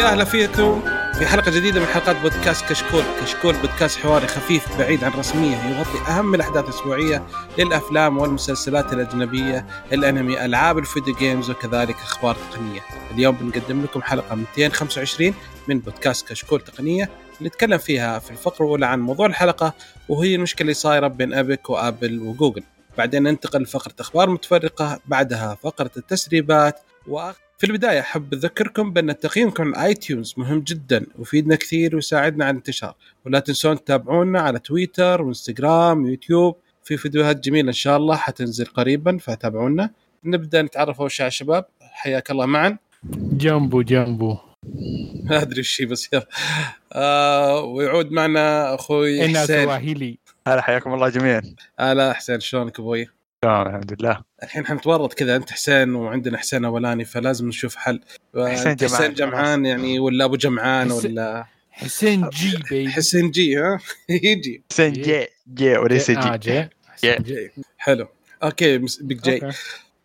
يا أهلا فيكم في حلقة جديدة من حلقات بودكاست كشكول، كشكول بودكاست حواري خفيف بعيد عن الرسمية يغطي أهم الأحداث الأسبوعية للأفلام والمسلسلات الأجنبية، الأنمي، ألعاب ال video games وكذلك أخبار تقنية. اليوم بنقدم لكم حلقة 225 من بودكاست كشكول تقنية نتكلم فيها في الفقرة الأولى عن موضوع الحلقة وهي المشكلة اللي صايرة بين Epic وآبل وجوجل. بعدين ننتقل لفقرة أخبار متفرقة، بعدها فقرة التسريبات و في البداية أحب أذكركم بأن تقييمكم على iTunes مهم جدا ويفيدنا كثير ويساعدنا على الانتشار. ولا تنسون تتابعونا على تويتر وإنستغرام ويوتيوب. في فيديوهات جميلة إن شاء الله حتنزل قريبا فتابعونا. نبدأ نتعرف أول شيء على الشباب. حياك الله معاذ. jambo jambo ما أدري وش هي بس يلا. آه ويعود معنا أخوي حسين. سواهيلي هلا حياكم الله جميعا. هلا حسين شلونك أبوي؟ تمام الحمد لله. الحين حنتورط كذا أنت حسين وعندنا حسين أولاني فلازم نشوف حل. حسين جمعان. حسين جمعان يعني ولا أبو جمعان حس- ولا حسين J بيبي حسين J ها؟ يجي حسين J J وليس آه J. J. حسين J. حلو. okay big J. okay.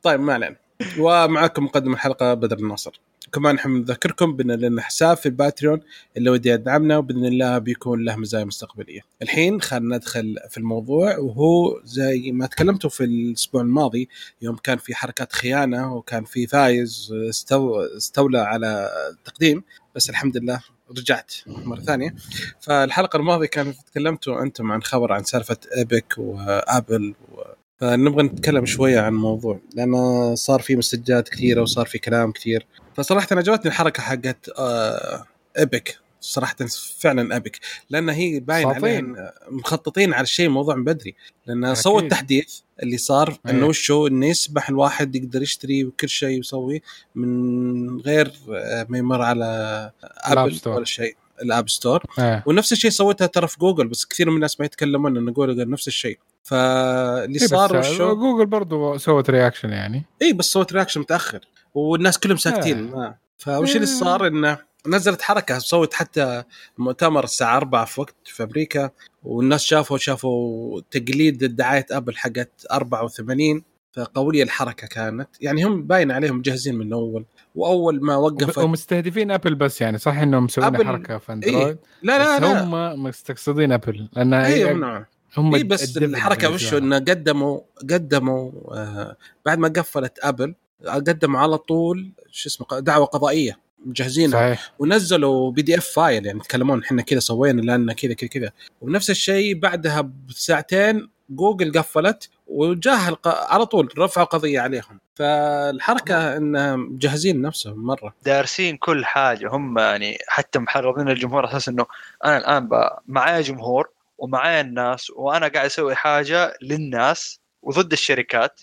طيب ما علينا. ومعكم مقدم الحلقة بدر الناصر. كمان نحب نذكركم بأن لنا حساب في ال Patreon اللي ودي يدعمنا وبإذن الله بيكون له مزايا مستقبلية. الحين خلينا ندخل في الموضوع وهو زي ما تكلمتوا في الأسبوع الماضي يوم كان في حركات خيانة وكان في فايز استو استولى على التقديم بس الحمد لله رجعت مرة ثانية. فالحلقة الماضية كانت تكلمتوا أنتم عن خبر عن سالفة إيبك وآبل و... فنبغى نتكلم شوية عن الموضوع لأن صار في مسجات كثيرة وصار في كلام كثير فصراحة أنا عجبتني الحركة حقت آه ايبك صراحة فعلا ابك لأن هي باين. عليهم مخططين على الشيء موضوع من بدري لأن. سووا التحديث اللي صار إنه أيه. وشو إنه يسمح الواحد يقدر يشتري وكل شيء يسوي من غير آه، ما يمر على ابل. ولا شيء ال App Store آه. ونفس الشيء سويتها ترى في جوجل بس كثير من الناس ما يتكلمون انه جوجل نفس الشيء فاللي إيه صار وشو جوجل برضو سوت reaction يعني. اي بس سوت reaction متأخر والناس كلهم ساكتين آه. فوش اللي آه. صار إنه نزلت حركة سوت حتى مؤتمر الساعة 4 في وقت في أمريكا والناس شافوا شافوا تقليد دعايه أبل حقت 84 فقوية الحركة كانت. يعني هم باين عليهم مجهزين من أول وأول ما وقفت ومستهدفين أبل بس يعني صح إنهم مسوين حركة في أندرويد؟ لا لا بس لا. هم مستقصدين أبل لانها اي هي نعم هم اي بس الحركة لهم. إنه قدموا قدموا آه بعد ما قفلت أبل قدموا على طول شو اسمه دعوة قضائية مجهزينها. صحيح. ونزلوا PDF file يعني يتكلمون إحنا كذا سوينا لأن كذا كذا كذا. ونفس الشيء بعدها بساعتين جوجل قفلت وجاه الق... على طول رفعوا قضية عليهم. فالحركة انهم مجهزين نفسهم مرة. دارسين كل حاجة. هم يعني حتى محرضين الجمهور على أساس إنه أنا الآن ب- معايا جمهور ومعايا الناس وأنا قاعد أسوي حاجة للناس وضد الشركات.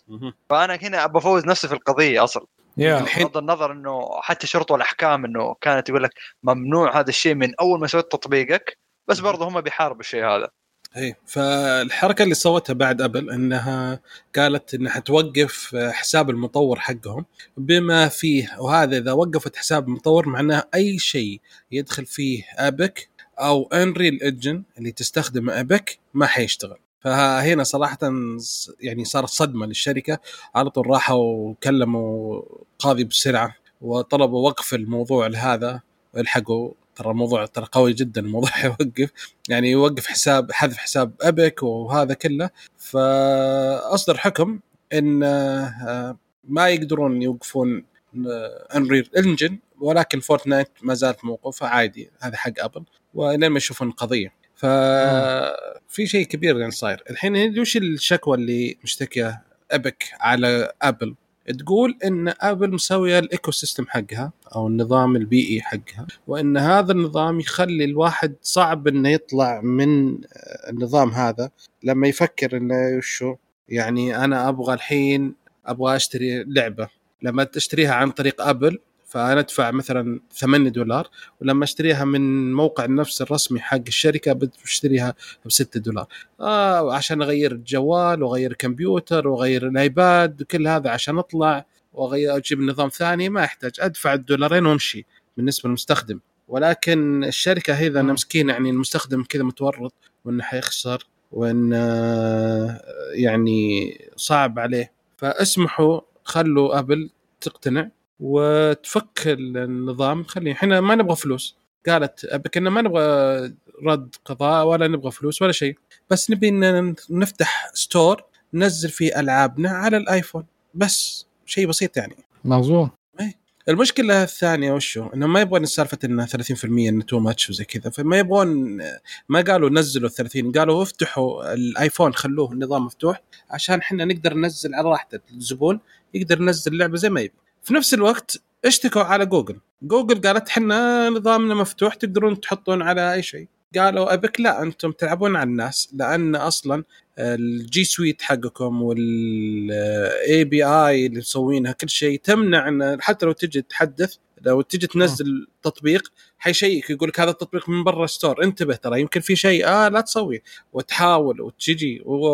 فأنا هنا بفوز نفسي في القضية أصلا. يا. الحين- بغض النظر إنه حتى شرطوا الأحكام إنه كانت يقول لك ممنوع هذا الشيء من أول ما سويت تطبيقك بس برضه هم بيحاربوا الشيء هذا. اي فالحركة اللي سوتها بعد أبل إنها قالت إنها توقف حساب المطور حقهم بما فيه وهذا إذا وقفت حساب المطور معناه أي شيء يدخل فيه Epic أو Unreal Engine اللي تستخدم Epic ما حيشتغل. فهنا صراحة يعني صارت صدمة للشركة. على طول راحوا وكلموا قاضي بسرعة وطلبوا وقف الموضوع لهذا. الحقوا ترى الموضوع ترى قوي جدا الموضوع يوقف. يعني يوقف حساب حذف حساب Epic وهذا كله. فأصدر حكم إن آه، ما يقدرون يوقفون Unreal Engine ولكن فورتنايت ما زالت موقوفة. عادي هذا حق ابل والين ما يشوفون القضية. ففي شيء كبير يعني صاير. الحين وش الشكوى اللي مشتكية Epic على ابل تقول إن ابل مسوية ال ecosystem حقها أو النظام البيئي حقها وإن هذا النظام يخلي الواحد صعب إنه يطلع من النظام هذا لما يفكر إنه وشو؟ يعني أنا أبغى الحين أبغى أشتري لعبة. لما تشتريها عن طريق ابل فأنا أدفع مثلا 8 دولار ولما أشتريها من موقع النفس الرسمي حق الشركة بشتريها ب 6 دولار. آه عشان أغير الجوال وأغير الكمبيوتر وأغير الآيباد وكل هذا عشان أطلع وأغير أجيب نظام ثاني ما يحتاج. أدفع الدولارين وأمشي بالنسبة للمستخدم. ولكن الشركة هي مم. مسكين يعني المستخدم كذا متورط وإنه حيخسر وإن آه، يعني صعب عليه. فاسمحوا خلوا أبل تقتنع. وتفك النظام خليه إحنا ما نبغى فلوس. قالت Epic ما نبغى رد قضاء ولا نبغى فلوس ولا شيء. بس نبي إن نفتح store ننزل فيه ألعابنا على الآيفون. بس شيء بسيط يعني. مظبوط المشكلة الثانية وشو؟ انهم ما يبغون سالفة انه 30% انه too much وزي كذا. فما يبغون ما قالوا نزلوا ال 30 قالوا افتحوا الآيفون خلوه النظام مفتوح عشان إحنا نقدر ننزل على راحته الزبون يقدر ينزل اللعبه زي ما يبي. في نفس الوقت اشتكوا على جوجل. جوجل قالت إحنا نظامنا مفتوح تقدرون تحطون على أي شيء. قالوا Epic لا أنتم تلعبون على الناس لأن أصلا ال G Suite حقكم وال API اللي مسوينها كل شيء تمنع إن حتى لو تجي تحدث لو تجي تنزل تطبيق حيشيك يقول لك هذا التطبيق من برا store انتبه ترى يمكن في شيء آه لا تسويه وتحاول وتجي و...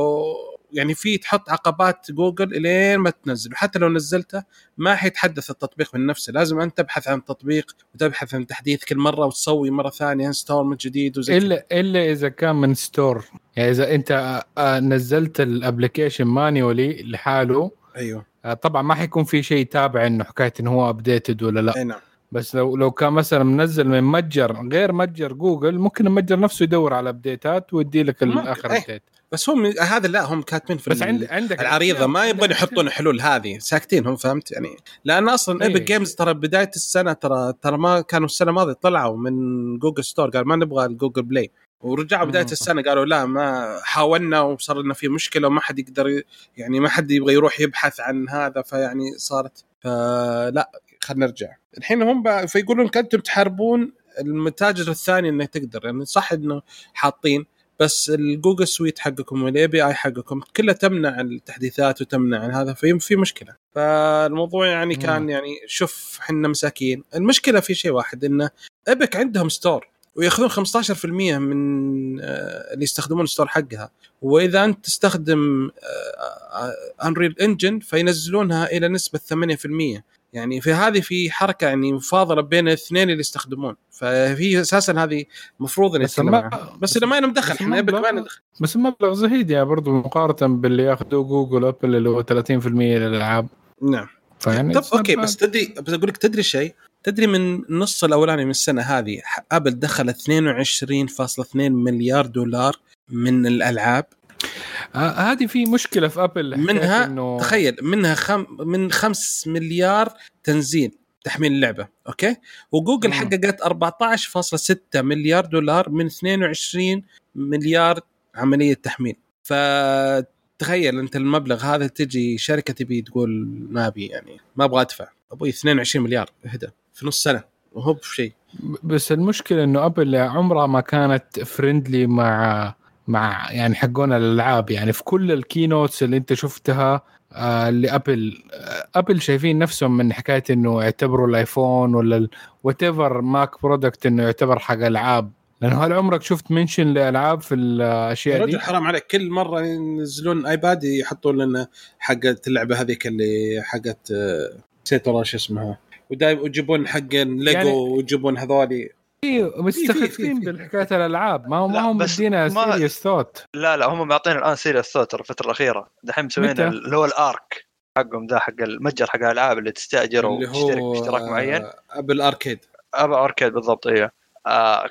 يعني في تحط عقبات جوجل إلين ما تنزل وحتى لو نزلته ما حيتحدث التطبيق من نفسه. لازم أنت تبحث عن تطبيق وتبحث عن تحديث كل مرة وتسوي مرة ثانية install من جديد وزي. إلا إلا إذا كان من store يعني إذا أنت آه، نزلت ال application manually لحاله أيوه. آه، طبعا ما حيكون في شيء تابع إنه حكاية إنه هو updated ولا لا. أي نعم. بس لو لو كان مثلا منزل من متجر غير متجر جوجل ممكن المتجر نفسه يدور على update ات ويدي لك الآخر. update بس هم هذا لا هم كاتبين في بس عندك العريضة ما يبغون يحطون الحلول هذه ساكتين هم فهمت يعني لأن أصلا. Epic Games ترى بداية السنة ترى ترى ما كانوا السنة الماضيه طلعوا من جوجل store قال ما نبغى ال Google Play ورجعوا بداية. السنة قالوا لا ما حاولنا وصار لنا في مشكلة وما حد يقدر يعني ما حد يبغى يروح يبحث عن هذا فيعني صارت فلا خلينا نرجع. الحين هم بقى- فيقولون أنتم تحاربون المتاجر الثاني إنه تقدر يعني صح إنه حاطين بس ال Google Suite حقكم وال API حقكم كلها تمنع التحديثات وتمنع هذا في في مشكلة. فالموضوع يعني كان مم. يعني شوف إحنا مساكين. المشكلة في شيء واحد إنه Epic عندهم store ويأخذون 15% من آه، اللي يستخدمون ال store حقها. وإذا أنت تستخدم Unreal Engine فينزلونها إلى نسبة 8% يعني في هذه في حركة يعني مفاضلة بين الاثنين اللي يستخدمون. ففي أساسا هذه المفروض ان بس ما-. بس اذا ما لنا دخل بس إحنا ما ندخل بس المبلغ زهيد يا برضو مقارنة باللي ياخذوه جوجل أبل اللي هو 30% للألعاب. نعم. فيعني طب okay. بس تدري بس أقول لك تدري شيء؟ تدري من النص الأولاني من السنة هذه أبل دخلت 22.2 مليار دولار من الألعاب. هذه في مشكلة في ابل منها إنه تخيل منها خم من 5 مليار تنزيل تحميل اللعبة okay؟ وجوجل. حققت 14.6 مليار دولار من 22 مليار عملية تحميل. فتخيل أنت المبلغ هذا تجي شركة تبي تقول ما أبي يعني ما أبغى أدفع. أبوي 22 مليار اهدى في نص سنة وهو بشيء. بس المشكلة إنه ابل عمرها ما كانت friendly مع مع يعني حقون الألعاب يعني في كل ال keynotes اللي أنت شفتها آه لابل آه أبل شايفين نفسهم من حكاية إنه يعتبروا الآيفون ولا whatever Mac product إنه يعتبر حق ألعاب. لأنه هل عمرك شفت mention لألعاب في الأشياء يا رجل دي؟ حرام عليك. كل مرة ينزلون ايباد يحطون لنا حقت اللعبة هذيك اللي حقت نسيت والله شو اسمها. ودايم ويجيبون حق ليجو يعني- ويجيبون هذولي. مستخفين في- بالحكاية الألعاب. ما لا، ما هم مدينا serious thought لا لا هم معطين الآن serious thought الفترة الأخيرة. دحين مسوين متى؟ اللي هو ال Arc حقهم ذا حق المتجر حق الألعاب اللي تستأجر اللي وتشترك هو اشتراك معين. Apple Arcade. Apple Arcade بالضبط أيوه آه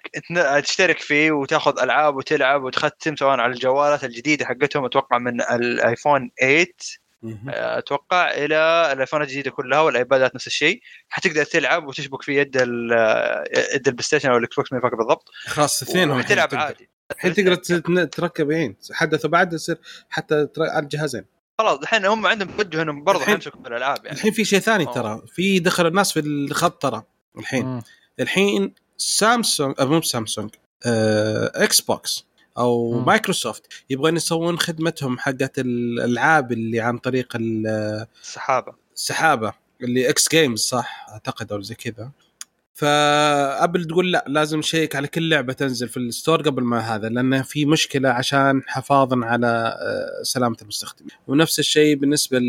تشترك فيه وتاخذ ألعاب وتلعب وتختم سواء على الجوالات الجديدة حقتهم. أتوقع من الايفون 8 مهم. آه، أتوقع إلى الايفونات الجديدة كلها والآيبادات نفس الشيء. حتقدر تلعب وتشبك في يد يد البلاي ستيشن أو الإكس بوكس ما فاكر بالضبط. خلاص اثنين هم وتلعب الحين عادي. الحين تقدر تركب حين حدثوه بعد يصير حتى على الجهازين. خلاص الحين هم عندهم توجه إنهم برضه الحين- حيمسكوا بالألعاب يعني. الحين في شيء ثاني أوه. ترى. في دخل الناس في الخط ترى الحين. مم. الحين سامسونج أو مو سامسونج آه، إكس بوكس. أو مم. مايكروسوفت يبغون يسوون خدمتهم حقت الألعاب اللي عن طريق ال- السحابة. السحابة اللي X Games صح؟ أعتقد أو زي كذا. فأبل تقول لا لازم نشيك على كل لعبة تنزل في ال store قبل ما هذا لأن في مشكلة عشان حفاظا على آه، سلامة المستخدمين. ونفس الشيء بالنسبة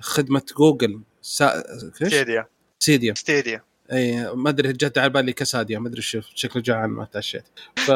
لخدمه جوجل سا... Stadia. Stadia Stadia. اي ما أدري جت على بالي quesadilla ما أدري شوف شكله جعان ما تعشيت ف...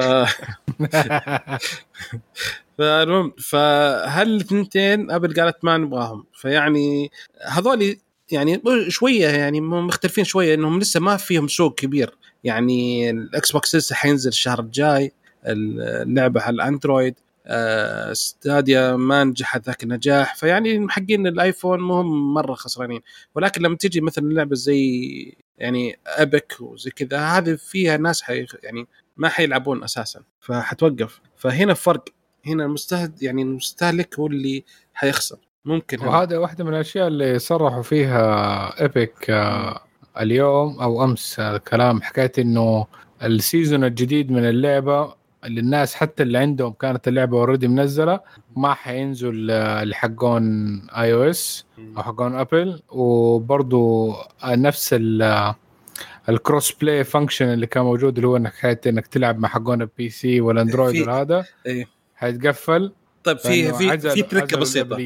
فالمهم فهل الثنتين أبل قالت ما نبغاهم؟ فيعني هذول يعني شوية يعني مختلفين شوية إنهم لسه ما فيهم سوق كبير. يعني الإكس بوكس لسه حينزل الشهر الجاي اللعبة على الأندرويد. آه، ستاديا ما نجحت ذاك النجاح. فيعني حقين الآيفون مهم مرة خسرانين. ولكن لما تجي مثلا لعبة زي يعني Epic وزي كذا هذه فيها ناس حي يعني ما حيلعبون أساسا فحتوقف. فهنا فرق هنا المستهل يعني المستهلك هو اللي حيخسر. ممكن وهذا واحدة من الأشياء اللي صرحوا فيها Epic آه اليوم أو أمس الكلام حكاية إنه ال season الجديد من اللعبة اللي الناس حتى اللي عندهم كانت اللعبة already منزلة ما حينزل لحقون اي أو اس أو حقون ابل وبرضه نفس ال cross play function اللي كان موجود اللي هو إنك إنك تلعب مع حقون ال PC والاندرويد وهذا إيه. حيتقفل. طيب في في في تريكة بسيطة.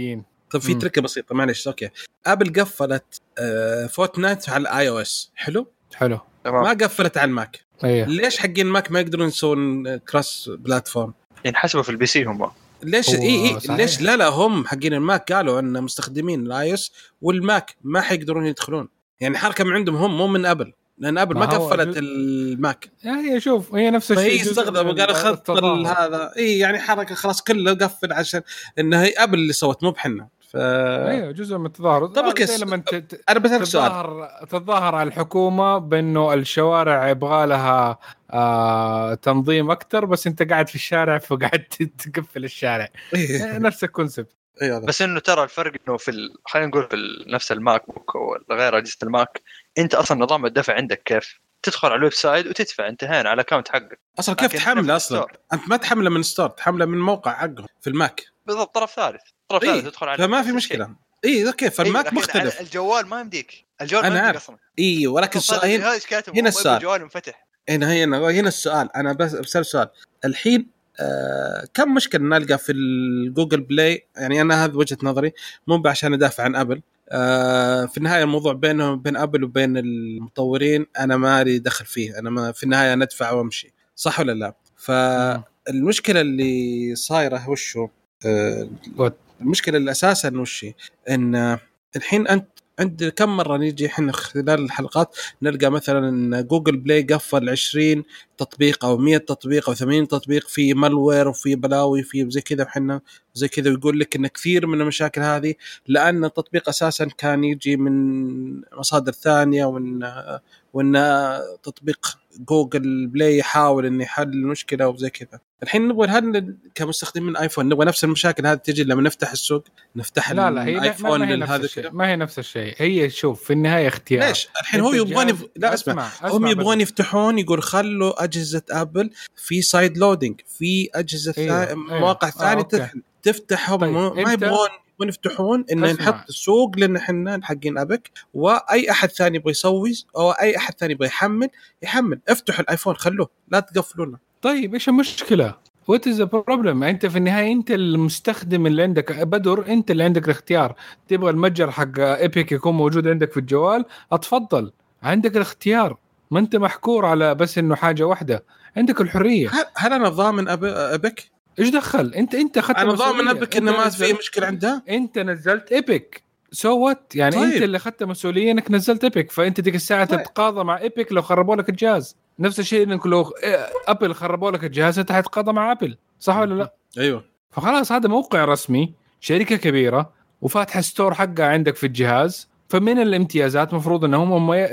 طيب في تريكة بسيطة معلش okay. ابل قفلت آه فورتنايت على ال iOS حلو؟ حلو. ما قفلت على الماك أيه. ليش حقين الماك ما يقدرون يسوون cross platform؟ ينحسبوا في ال PC هم. ليش اي اي ليش؟ لا لا هم حقين الماك قالوا أن مستخدمين ال iOS والماك ما حيقدرون يدخلون. يعني حركة من عندهم هم مو من أبل. لأن أبل ما, ما قفلت الماك. يعني شوف هي نفس الشيء هي استخدموا قال اخذت هذا. إي يعني حركة خلاص كله قفل عشان انها هي أبل اللي سوت مو احنا. ف أيوه جزء من التظاهر طب case لما ت... أنا بسألك سؤال تتظاهر على الحكومة بأنه الشوارع يبغى لها آه تنظيم أكثر بس أنت قاعد في الشارع فقاعد تقفل الشارع إيه. نفس ال concept أيوة. بس إنه ترى الفرق إنه في ال... خلينا نقول في نفس الماك بوك وغير أجهزة الماك أنت أصلا نظام الدفع عندك كيف؟ تدخل على ال website وتدفع انتهينا على ال account حقك أصلا كيف تحمله أصلا؟ أنت ما تحمله من store تحمله من موقع حقهم في الماك بالضبط طرف ثالث طرف إيه؟ تدخل على فما في مشكلة. اي okay فالماك إيه مختلف. الجوال ما يمديك. الجوال أنا ما أصلا. اي ولكن السؤال هنا, هنا السؤال. الجوال منفتح هنا هنا هنا السؤال. أنا بس بسال سؤال. الحين آه كم مشكلة نلقى في الجوجل بلاي؟ يعني أنا هذا وجهة نظري مو عشان أدافع عن أبل. آه في النهاية الموضوع بينهم بين أبل وبين المطورين أنا ما لي دخل فيه. أنا ما في النهاية ندفع وأمشي. صح ولا لا؟ فالمشكلة اللي صايرة وشو؟ آه المشكلة الاساسا وش إن الحين أنت عند كم مرة نيجي إحنا خلال الحلقات نلقى مثلا إن جوجل بلاي قفل 20 تطبيق أو 100 تطبيق أو 80 تطبيق في malware وفي بلاوي في زي كذا وحنا زي كذا ويقول لك إن كثير من المشاكل هذه لأن التطبيق أساسا كان يجي من مصادر ثانية وان وإن تطبيق جوجل بلاي يحاول إنه يحل المشكلة وزي كذا. الحين نبغى هل كمستخدمين ايفون نبغى نفس المشاكل هذه تجي لما نفتح السوق نفتح لا لا هي الايفون ما هي نفس الشيء. ما هي نفس الشيء. هي شوف في النهاية اختيار. ليش؟ الحين هو يبغون يف... لا اسمع, أسمع هم يبغون يفتحون يقول خلوا أجهزة ابل في side loading في أجهزة أيوه. ثا... مواقع أيوه. ثانية آه، تفتحهم طيب. ما يبغون يبغون يفتحون ان نحط السوق لأن إحنا حقين Epic وأي أحد ثاني يبغى يسوي أو أي أحد ثاني يبغى يحمل يحمل. افتحوا الآيفون خلوه لا تقفلونه طيب إيش المشكلة؟ what is problem أنت في النهاية أنت المستخدم اللي عندك بدر أنت اللي عندك الاختيار. تبغى المتجر حق Epic يكون موجود عندك في الجوال؟ أتفضل. عندك الاختيار. ما أنت محكور على بس إنه حاجة واحدة. عندك الحرية. هل أنا ضامن Epic؟ إيش دخل؟ انت أنت أخذت أنا ضامن Epic انه ما في مشكلة عندها؟ أنت نزلت Epic. so what يعني طيب. انت اللي أخذت مسؤولية إنك نزلت Epic. فأنت ديك الساعة طيب. تتقاضى مع Epic لو خربوا لك الجهاز. نفس الشيء إنك لو أبل خربوا لك الجهاز أنت حتتقاضى مع أبل. صح ولا لا؟ أيوه. فخلاص هذا موقع رسمي شركة كبيرة وفاتحة store حقها عندك في الجهاز. فمن الامتيازات المفروض انهم هم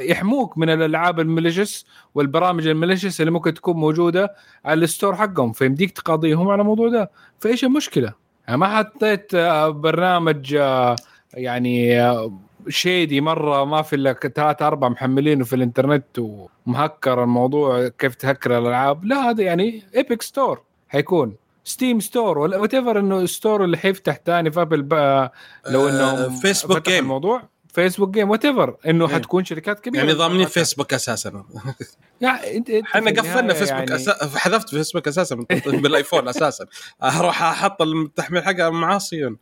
يحموك من الألعاب ال malicious والبرامج ال malicious اللي ممكن تكون موجودة على ال store حقهم. فيمديك تقاضيهم على الموضوع ده. فإيش المشكلة؟ يعني ما حطيت آه، برنامج آه، يعني آه، shady مرة ما في إلا ثلاثة أربع محملينه في الإنترنت ومهكر الموضوع كيف تهكر الألعاب. لا هذا يعني Epic Store حيكون. Steam store ولا whatever إنه store اللي حيفتح ثاني في ابل لو انه فيسبوك game الموضوع. فيسبوك game whatever إنه إيه. حتكون شركات كبيرة. يعني ضامنين فيسبوك أساسا. يعني انت إحنا قفلنا فيسبوك يعني... أسا... حذفت فيسبوك أساسا بالايفون أساسا. أروح أحط التحميل حقها معصي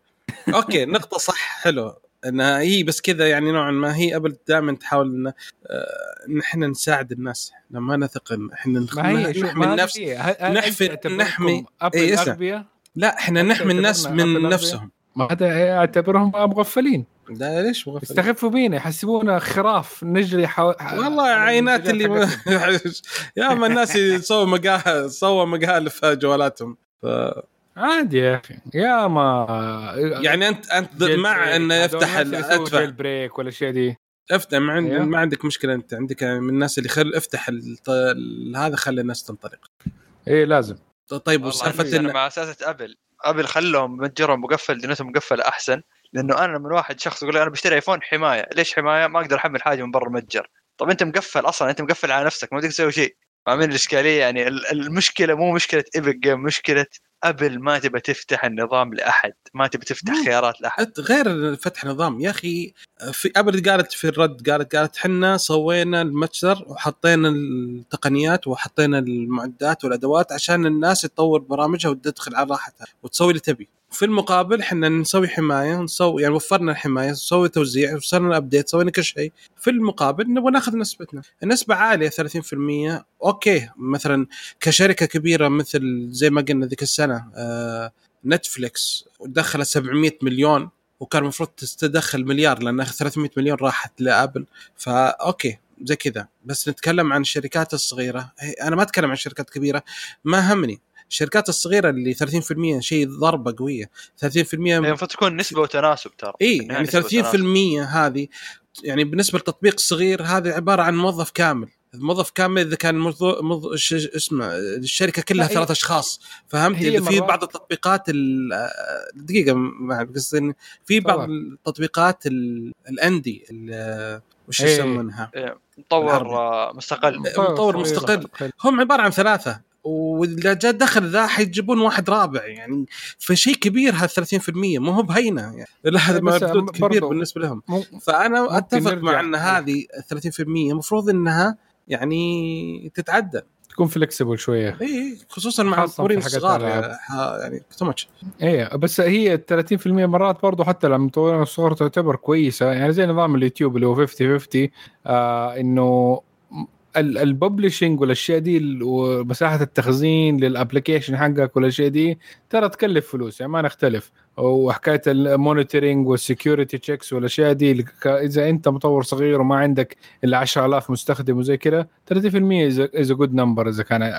أوكي نقطة صح حلو. إنها هي بس كذا يعني نوعا ما. هي أبل دائما تحاول إن آه، إحنا نساعد الناس. إحنا ما نثق إن إحنا نحمي النفس. نحمي نحمي أبل إيه لا إحنا نحمي الناس من نفسهم. ما هذا أعتبرهم مغفلين لا ليش مغفل؟ يستخفوا بينا يحسبونا خراف نجري حو... والله عينات اللي ما... يا ما الناس يسووا مقاهي سووا مقالب في جوالاتهم ف... عادي يا أخي. يا ما يعني انت أنت مع إنه يفتح ادفع بريك ولا شيء دي. افتح ما, عند... ما عندك مشكلة أنت. عندك من الناس اللي خل افتح الط... هذا خلي الناس تنطلق. إيه لازم. طيب وسالفة إن... مع سياسة أبل. أبل خلهم متجرهم مقفل دنيتهم مقفلة أحسن. لأنه أنا من واحد شخص يقول لي أنا بشتري ايفون حماية. ليش حماية؟ ما أقدر أحمل حاجة من برا المتجر. طب أنت مقفل أصلا أنت مقفل على نفسك ما تقدر تسوي شيء. فاهمين الإشكالية؟ يعني المشكلة مو مشكلة Epic Games مشكلة ابل ما تبى تفتح النظام لأحد ما تبى تفتح خيارات لأحد. غير فتح نظام يا أخي في ابل قالت في الرد قالت قالت إحنا سوينا المتجر وحطينا التقنيات وحطينا المعدات والأدوات عشان الناس تطور برامجها وتدخل على راحتها وتسوي اللي تبي. في المقابل إحنا نسوي حماية ونسوي يعني وفرنا الحماية نسوي توزيع وصلنا update سوينا كل شيء. في المقابل نبغى ناخذ نسبتنا. النسبة عالية 30% أوكي مثلا كشركة كبيرة مثل زي ما قلنا ذيك السنة آه نتفليكس دخلت 700 مليون وكان المفروض تدخل مليار لأن 300 مليون راحت لآبل. فا أوكي زي كذا. بس نتكلم عن الشركات الصغيرة. أنا ما أتكلم عن شركات كبيرة. ما همني. الشركات الصغيرة اللي 30% شيء ضربة قوية. 30% المفروض تكون نسبة وتناسب ترى. اي يعني 30% هذه يعني بالنسبة للتطبيق الصغير هذا عبارة عن موظف كامل. موظف كامل إذا كان موظف موظ... اسمه الشركة كلها ثلاث أشخاص. فهمت؟ اذا في بعض التطبيقات دقيقة قصدي في بعض التطبيقات الأندي وش يسمونها؟ مطور مستقل. مطور مستقل. هم عبارة عن ثلاثة. وإذا جاء دخل ذا حيجيبون واحد رابع يعني فشيء كبير هذا 30% مو هو بهينة يعني. هذا مردود كبير بالنسبة لهم. فأنا أتفق مع إن هذه 30% المفروض إنها يعني تتعدل تكون flexible شوية. إي خصوصا مع المطورين الصغار يعني too much إي بس هي 30% مرات برضو حتى لما المطورين الصغار تعتبر كويسة يعني زي نظام اليوتيوب اللي هو 50 50 آه إنه ال publishing والأشياء دي ومساحة التخزين لل application حقك والأشياء دي ترى تكلف فلوس يعني ما نختلف. وحكاية ال monitoring وال security checks والأشياء دي إذا أنت مطور صغير وما عندك إلا 10000 مستخدم وزي كذا 30% از جود نمبر إذا كان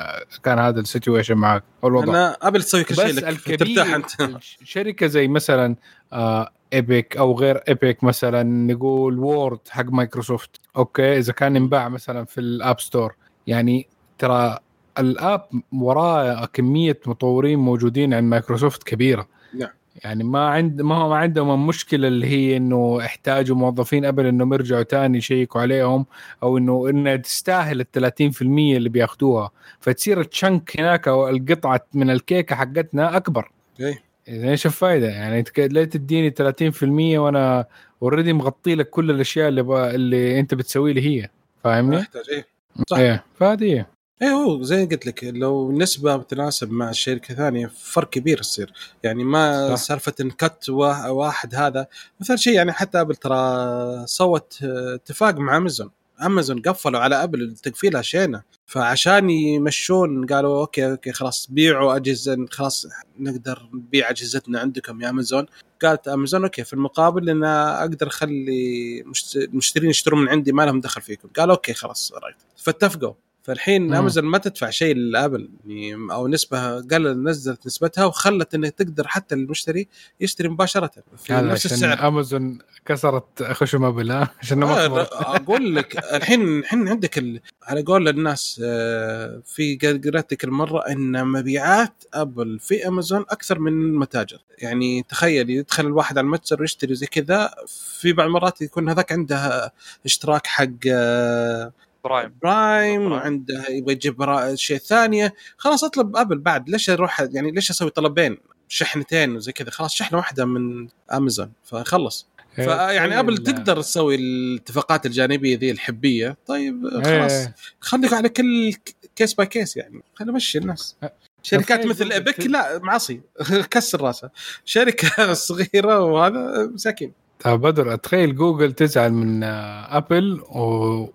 كان هذا ال situation معك أو الوضع. أنا قبل تسوي كل شيء لك. ترتاح أنت. شركة زي مثلا آه Epic أو غير Epic مثلا نقول Word حق مايكروسوفت أوكي إذا كان ينباع مثلا في ال App Store يعني ترى ال app وراه كمية مطورين موجودين عند مايكروسوفت كبيرة. نعم. يعني ما عند ما ما عندهم المشكلة اللي هي إنه احتاجوا موظفين ابل إنهم يرجعوا تاني يشيكوا عليهم أو إنه إنها تستاهل ال 30% اللي بياخذوها فتصير ال chunk هناك أو القطعة من الكيكة حقتنا أكبر. إيه. إذا إيش الفائده يعني ليه تديني 30% وأنا already مغطي لك كل الأشياء اللي. اللي أنت بتسوي لي هي؟ فاهمني؟ محتاج إيه. صح. إيه. فهذه إيه هو زي قلت لك لو نسبة بتناسب مع الشركة ثانية فرق كبير يصير. يعني ما سالفة انكت واحد هذا مثل شيء يعني حتى أبل ترى سوت اتفاق مع أمازون. أمازون قفلوا على أبل تقفيلها شينه فعشان يمشون قالوا أوكي أوكي خلاص بيعوا أجهزة خلاص نقدر نبيع أجهزتنا عندكم يا أمازون. قالت أمازون أوكي في المقابل إن أقدر أخلي المشترين يشترون من عندي ما لهم دخل فيكم. قالوا أوكي خلاص right فاتفقوا. فالحين امازون ما تدفع شيء لابل يعني أو نسبة قال نزلت نسبتها وخلت انه تقدر حتى المشتري يشتري مباشرة في نفس السعر. امازون كسرت خشم ابل عشان ما آه أقول لك الحين الحين عندك ال... على قول الناس آه في قرأت لك المرة إن مبيعات ابل في امازون أكثر من المتاجر. يعني تخيل يدخل الواحد على المتجر ويشتري زي كذا في بعض المرات يكون هذاك عنده اشتراك حق آه Prime. Prime وعنده يبغى يجيب شيء ثانية. خلاص أطلب أبل بعد. ليش أروح يعني ليش أسوي طلبين؟ شحنتين وزي كذا. خلاص شحنة واحدة من امازون فخلص. إيه، فيعني أبل تقدر تسوي الاتفاقات الجانبية ذي الحبية. طيب خلاص. إيه. خليك على كل case by case يعني. خلينا نمشي الناس. شركات مثل Epic لا معصي كسر راسه. شركة صغيرة وهذا مساكين بدر أتخيل جوجل تزعل من أبل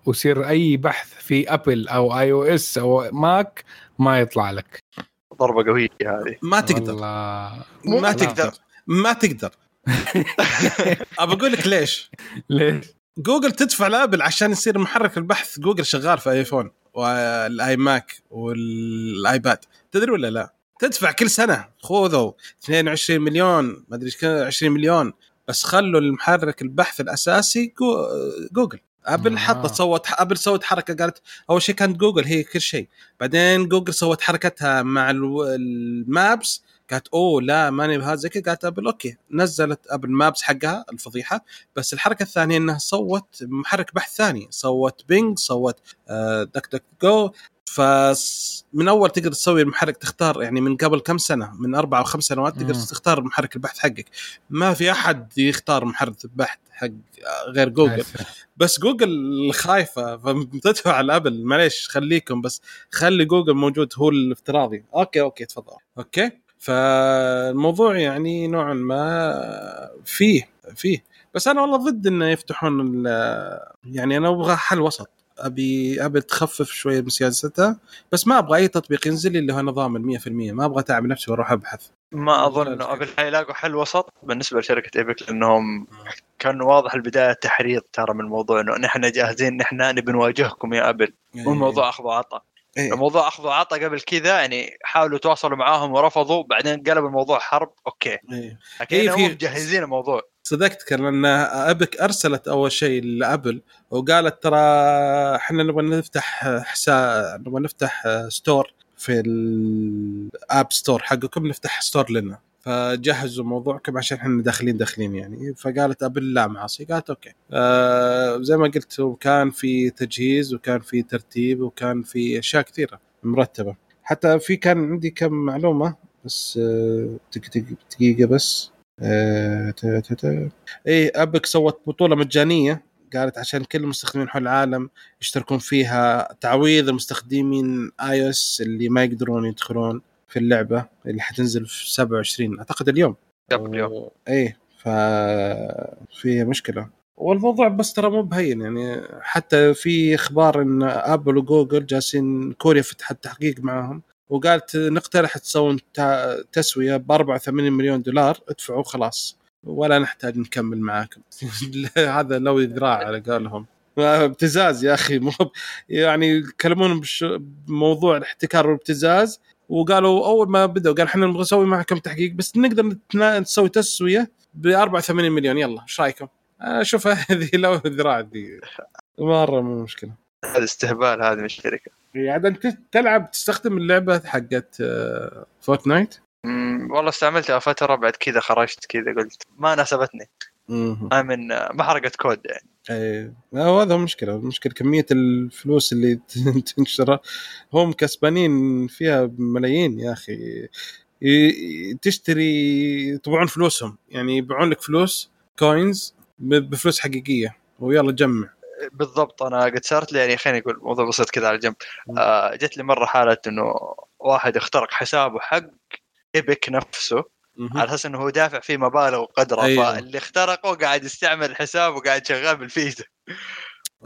ويصير أي بحث في أبل أو iOS أو ماك ما يطلع لك. ضربة قوية هذه. ما تقدر. ما تقدر. ما تقدر. أبى أقول لك ليش. ليش؟ جوجل تدفع لأبل عشان يصير محرك البحث. جوجل شغال في ايفون وال iMac والآيباد. تدري ولا لا؟ تدفع كل سنة. خذوا 22 مليون ما أدري إيش 20 مليون. بس خلوا المحرك البحث الأساسي جو جوجل. أبل آه. حطت سوت أبل سوت حركة قالت أول شيء كانت جوجل هي كل شيء. بعدين جوجل سوت حركتها مع ال Maps قالت أوه لا ماني بهذا زي كذا. قالت أبل أوكي نزلت Apple Maps حقها الفضيحة. بس الحركة الثانية إنها سوت محرك بحث ثاني سوت Bing سوت آه، DuckDuckGo. فمن أول تقدر تسوي المحرك تختار يعني من قبل كم سنة؟ من أربع أو خمس سنوات تقدر. تختار محرك البحث حقك. ما في أحد يختار محرك البحث حق غير جوجل. بس جوجل خايفه فتدفع الابل معليش خليكم بس. خلي جوجل موجود هو الافتراضي. okay okay تفضل. okay؟ فالموضوع يعني نوعا ما فيه فيه. بس أنا والله ضد إنه يفتحون يعني أنا أبغى حل وسط. أبي أبي تخفف شوية من سياستها بس ما أبغى أي تطبيق ينزل لي اللي هو نظام ال 100% ما أبغى أتعب نفسي وأروح أبحث. ما أظن إنه ابل حيلاقوا حل وسط بالنسبة لشركة Epic لأنهم كان واضح البداية تحريض ترى من الموضوع إنه نحن جاهزين نحن نبي نواجهكم يا ابل مو موضوع أخذ وعطاء. إيه. الموضوع أخذ وعطاء قبل كذا يعني حاولوا يتواصلوا معاهم ورفضوا بعدين قلب الموضوع حرب okay. إيه. لكن إيه، هم مجهزين الموضوع. صدقتك لأن Epic أرسلت أول شيء لأبل وقالت ترى إحنا نبغى نفتح حساب نبغى نفتح store في ال App Store حقكم نفتح store لنا. فجهزوا موضوعكم عشان إحنا داخلين داخلين يعني. فقالت أبل لا معاصي. قالت okay. آه زي ما قلت كان في تجهيز وكان في ترتيب وكان في أشياء كثيرة مرتبة. حتى في كان عندي كم معلومة بس آه دق- دق- دقيقة بس. آه،. إيه Epic سوت بطولة مجانية قالت عشان كل المستخدمين حول العالم يشتركون فيها تعويض المستخدمين iOS اللي ما يقدرون يدخلون في اللعبة اللي حتنزل في 27 أعتقد اليوم. قبل اليوم. إيه ف في مشكلة. والموضوع بس ترى مو بهين يعني حتى في إخبار إن آبل وجوجل جالسين كوريا فتحت تحقيق معاهم. وقالت نقترح تسوون تسوية ب 84 مليون دولار ادفعوا خلاص. ولا نحتاج نكمل معاكم. هذا لو ذراع على قولهم. ابتزاز يا أخي مو يعني يكلمون بش- بموضوع الاحتكار والابتزاز. وقالوا أول ما بدأوا قال إحنا نبغى نسوي معكم تحقيق بس نقدر نسوي تسوية ب 84 مليون. يلا إيش رأيكم؟ أشوف هذه لو ذراع ذي مرة مو مشكلة. هذا استهبال هذه من الشركة عاد انت تلعب تستخدم اللعبة حقت آه، Fortnite أمم، والله استعملتها فترة بعد كذا خرجت كذا قلت ما ناسبتني. ما من ما حرقت كود يعني. إيه. هو هذا مشكلة المشكلة كمية الفلوس اللي تنشر هم كسبانين فيها ملايين يا أخي. تشتري يطبعون فلوسهم. يعني يبيعون لك فلوس كوينز بفلوس حقيقية. ويلا جمع. بالضبط أنا قد صارت لي يعني خليني أقول موضوع بسيط كذا على جنب. آه جت لي مرة حالة إنه واحد اخترق حسابه حق إيبك نفسه. على أساس إنه هو دافع فيه مبالغ وقدره. أيوه. فاللي اخترقه قاعد يستعمل الحساب وقاعد شغال بالفيزا.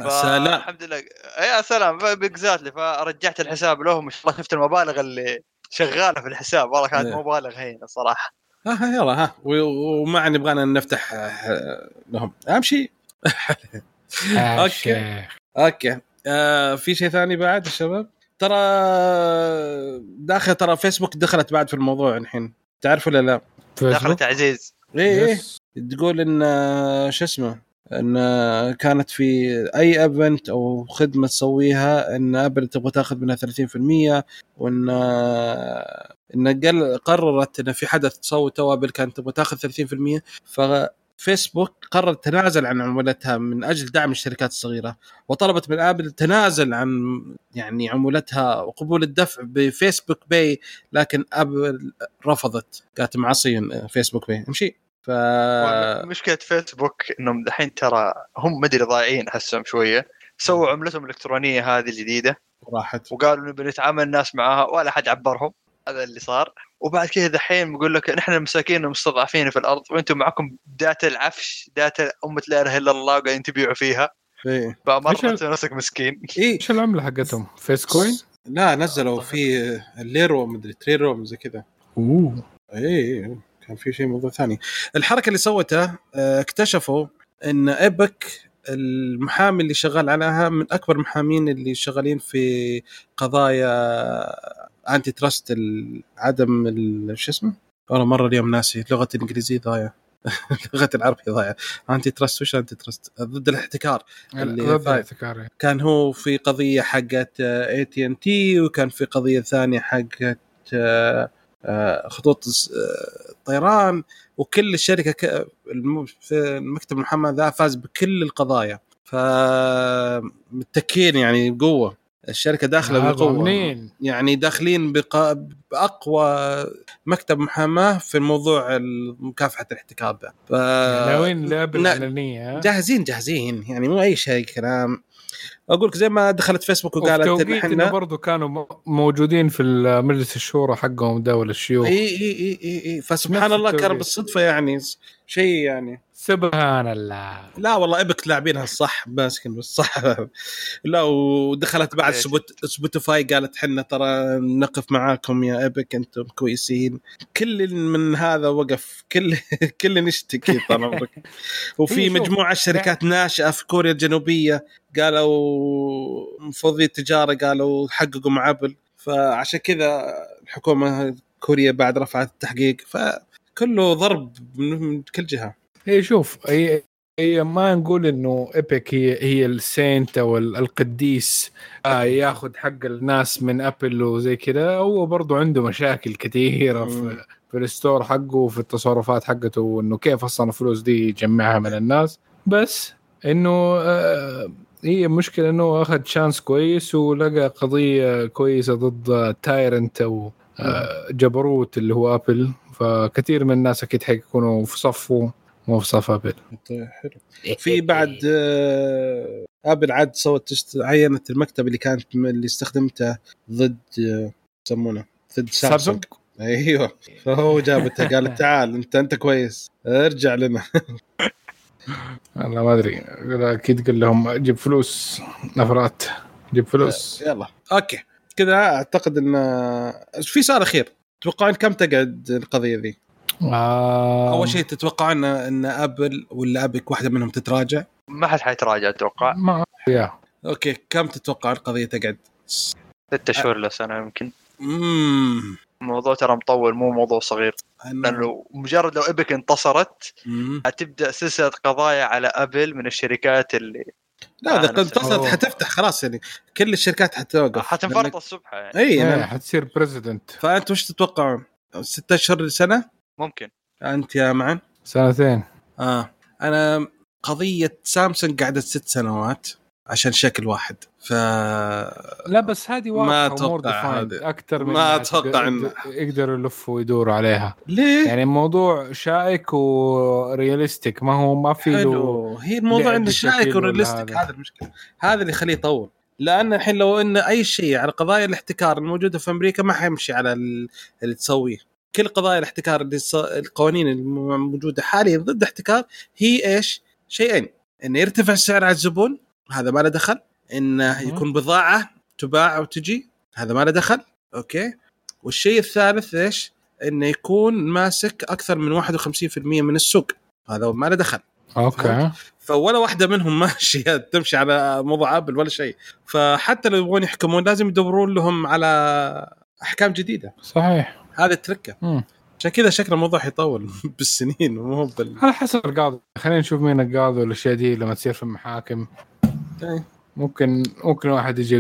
سلام. الحمد لله. يا سلام. بكزاتلي فرجعت الحساب لهم ما شاء الله شفت المبالغ اللي شغالة في الحساب. والله كانت إيه. مبالغ هينة صراحة. ها ها يلا ها. و- وما نبغانا نفتح آه، لهم. أهم شيء آه،. شيخ. okay آه في شيء ثاني بعد يا شباب ترى داخل ترى فيسبوك دخلت بعد في الموضوع الحين تعرف ولا لا؟ دخلت عزيز إيه إيه. تقول إن آه، شو اسمه إن آه، كانت في أي event أو خدمة تسويها إن أبل تبغى تاخذ منها 30% وإن إن قررت إن في حدث تسوي تو أبل كانت تبغى تاخذ 30% ففيسبوك قررت تنازل عن عمولتها من أجل دعم الشركات الصغيرة وطلبت من آبل تنازل عن يعني عمولتها وقبول الدفع ب Facebook Pay لكن آبل رفضت قالت معصين Facebook Pay. أمشي؟ ف مشكلة فيسبوك إنهم دحين ترى هم مدري ضايعين أحسهم شوية سووا عملتهم الإلكترونية هذه الجديدة راحت. وقالوا نبي نتعامل الناس معاها ولا حد عبرهم هذا اللي صار. وبعد كذا دحين بقول لك نحن المساكين المستضعفين في الأرض وأنتم معكم داتا العفش داتا أمة لا إله إلا الله قاعدين تبيعوا فيها. إيه. فمره ال- تنسى نفسك مسكين. إيه. إيش العملة حقتهم؟ فيس كوين؟ لا نزلوا في الليرو مدري تريرو زي كذا. أوه. إيه إيه. كان في شيء موضوع ثاني. الحركة اللي سوتها آه، اكتشفوا إن Epic المحامي اللي شغال عليها من أكبر المحامين اللي شغالين في قضايا antitrust عدم شو اسمه؟ والله مرة اليوم ناسي لغه الإنجليزية ضايع لغه العربي ضايع antitrust وش antitrust؟ ضد الاحتكار. ضد. الاحتكار كان هو في قضية حقت اي تي ان تي وكان في قضية ثانية حقت آه، آه، خطوط الس- آه، الطيران وكل الشركة ك- في المكتب المحمد ذا فاز بكل القضايا. فمتكين يعني بقوة. الشركة داخلة هذا بقوة منين؟ يعني داخلين بق... بأقوى مكتب محاماة في موضوع مكافحة الاحتكار ذا ف... لوين لعبه لا، اعلانيه؟ جاهزين جاهزين يعني مو أي شيء كلام أقول لك زي ما دخلت فيسبوك وقالت انه إحنا برضه كانوا موجودين في مجلس الشورى حقهم ده ولا الشيوخ إي إي إي إي, إي. فسبحان الله كان. بالصدفه يعني شيء يعني سبحان الله. لا والله Epic لاعبينها الصح ماسكين بالصح. لا ودخلت بعد Spotify قالت حنا ترى نقف معاكم يا Epic أنتم كويسين. كل من هذا وقف كل كل نشتكي طال عمرك. وفي شوف، مجموعة شركات ناشئة في كوريا الجنوبية قالوا مفوضي التجارة قالوا حققوا مع أبل. فعشان كذا الحكومة كوريا بعد رفعت التحقيق. فكله ضرب من من كل جهة. هي شوف هي هي ما نقول إنه Epic هي هي ال saint أو ال- القديس آه ياخذ حق الناس من ابل وزي كذا. هو برضو عنده مشاكل كثيرة. في في الستور حقه وفي التصرفات حقته وإنه كيف أصلا الفلوس دي يجمعها من الناس. بس إنه آه هي مشكلة إنه أخذ chance كويس ولقى قضية كويسة ضد tyrant أو آه، جبروت اللي هو ابل فكثير من الناس أكيد حيكونوا في صفه. مو في صف ابل طيب، حلو. في بعد آه، ابل عاد سوت تشت- عينت المكتب اللي كانت م- اللي استخدمته ضد آه، يسمونه ضد سامسونج. أيوه. فهو جابته قال تعال أنت أنت كويس. ارجع لنا. والله ما أدري. أكيد قال لهم جيب فلوس نفرات جيب فلوس. يلا. okay. كذا أعتقد إن آه، في سؤال اخير تتوقعون كم تقعد القضية ذي؟ آه اول شيء تتوقعون ان ابل ولا Epic واحدة منهم تتراجع؟ ما حد حيتراجع أتوقع ما يا okay كم تتوقع القضية تقعد؟ ست شهور لسنه يمكن امم الموضوع ترى مطول مو موضوع صغير لأنه مجرد لو Epic انتصرت مم. حتبدأ سلسلة قضايا على ابل من الشركات اللي لا إذا أوه. حتفتح خلاص يعني كل الشركات حتوقف حتنفرط الصبح يعني اي إيه، نعم. حتصير precedent فأنت وش تتوقعون؟ ستة اشهر لسنة؟ ممكن. أنت يا معن؟ سنتين. آه. أنا قضية سامسونج قعدت ست سنوات عشان شكل واحد ف لا بس هذه ما واضحة defined هذه. أكثر من ما تقدر- إن- يقدروا يلفوا ويدوروا عليها. ليه؟ يعني الموضوع شائك و realistic ما هو ما في له حلو هي الموضوع إنه شائك و realistic هذا. المشكلة. هذا اللي يخليه يطول. لأن الحين لو إن أي شيء على قضايا الاحتكار الموجودة في أمريكا ما حيمشي على ال- اللي تسويه. كل قضايا الاحتكار اللي ص... القوانين الموجوده حاليا ضد الاحتكار هي إيش؟ شيئين. انه يرتفع السعر على الزبون هذا ما له دخل. انه. يكون بضاعة تباع وتجي هذا ما له دخل. أوكي؟ والشيء الثالث إيش؟ انه يكون ماسك أكثر من 51% من السوق. هذا ما له دخل. okay. فولا واحدة منهم ماشية تمشي على موضوع ابل ولا شيء. فحتى لو يبغون يحكمون لازم يدورون لهم على أحكام جديدة. صحيح. هذا التركة. عشان كذا شكل الموضوع حيطول بالسنين مو بال على حسب القاضي. خلينا نشوف مين القاضي والأشياء دي لما تصير في المحاكم. إيه. ممكن ممكن واحد يجي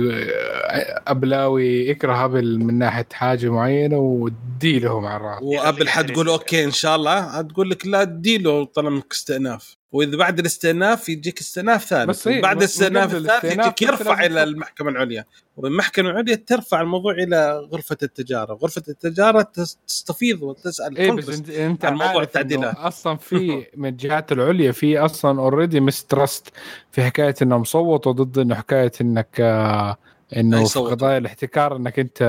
أبلاوي يكره أبل من ناحية حاجة معينة وتدي له مع الرأس. وأبل حتقول okay إن شاء الله. تقول لك لا اديله طلب منك استئناف وإذا بعد الاستئناف يجيك استئناف ثالث بس إيه، بعد الاستئناف الثالث يجيك يرفع إلى. المحكمة العليا والمحكمه العليا ترفع الموضوع إلى غرفة التجارة غرفة التجارة تس- تستفيض وتسأل إيه بس انت أنت عن موضوع التعديلات. أصلا في من الجهات العليا في أصلا اوريدي مسترست في حكاية إنهم صوتوا ضد إنه حكاية إنك آه، إنه في. قضايا الاحتكار إنك أنت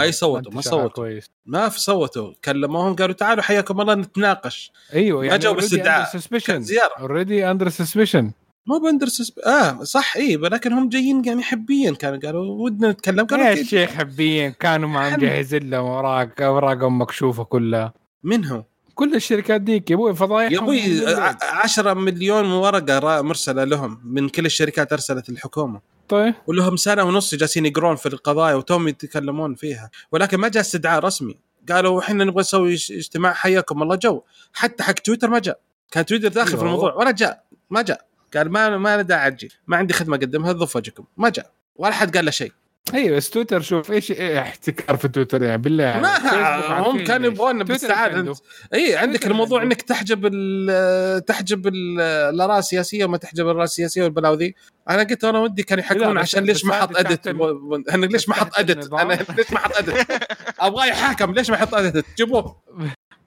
أي صوتوا، ما صوتوا. كويس ما في صوتوا كلموهم قالوا تعالوا حياكم الله نتناقش أيوه ما يعني جاوا باستدعاء. كانت زيارة. already under suspicion مو بندرس آه صح اي ولكن هم جايين يعني حبيا كانوا قالوا ودنا نتكلم قالوا يا. شيخ حبيين كانوا ما. مجهزين لهم أوراق اوراقهم مكشوفه كلها من هو؟ كل الشركات ديك يا أبوي فضايح يا أبوي 10 مليون ورقة مرسلة لهم من كل الشركات أرسلت الحكومة طيب. ولهم سنة ونص جالسين يقرون في القضايا وتوم يتكلمون فيها. ولكن ما جاء استدعاء رسمي. قالوا إحنا نبغى نسوي اج- اجتماع حياكم الله جو. حتى حق تويتر ما جاء. كان تويتر داخل في. الموضوع ولا جاء. ما جاء. قال ما ما له داعي تجي ما عندي خدمة أقدمها ضف وجهكم ما جاء. ولا حد قال له شيء. أيوه بس تويتر شوف إيش احتكار في تويتر يعني بالله. ما هم كانوا. يبغون بالسعاده اي عندك الموضوع عنده. إنك تحجب ال- تحجب ال- الآراء السياسية وما تحجب الآراء السياسية والبلاوي ذي. أنا قلت أنا ودي كانوا يحكمون بس- عشان ليش ما حط ادت أنا ليش ما حط ادت. أنا ليش ما حط ادت أبغى يحاكم ليش ما يحط ادت جيبوه.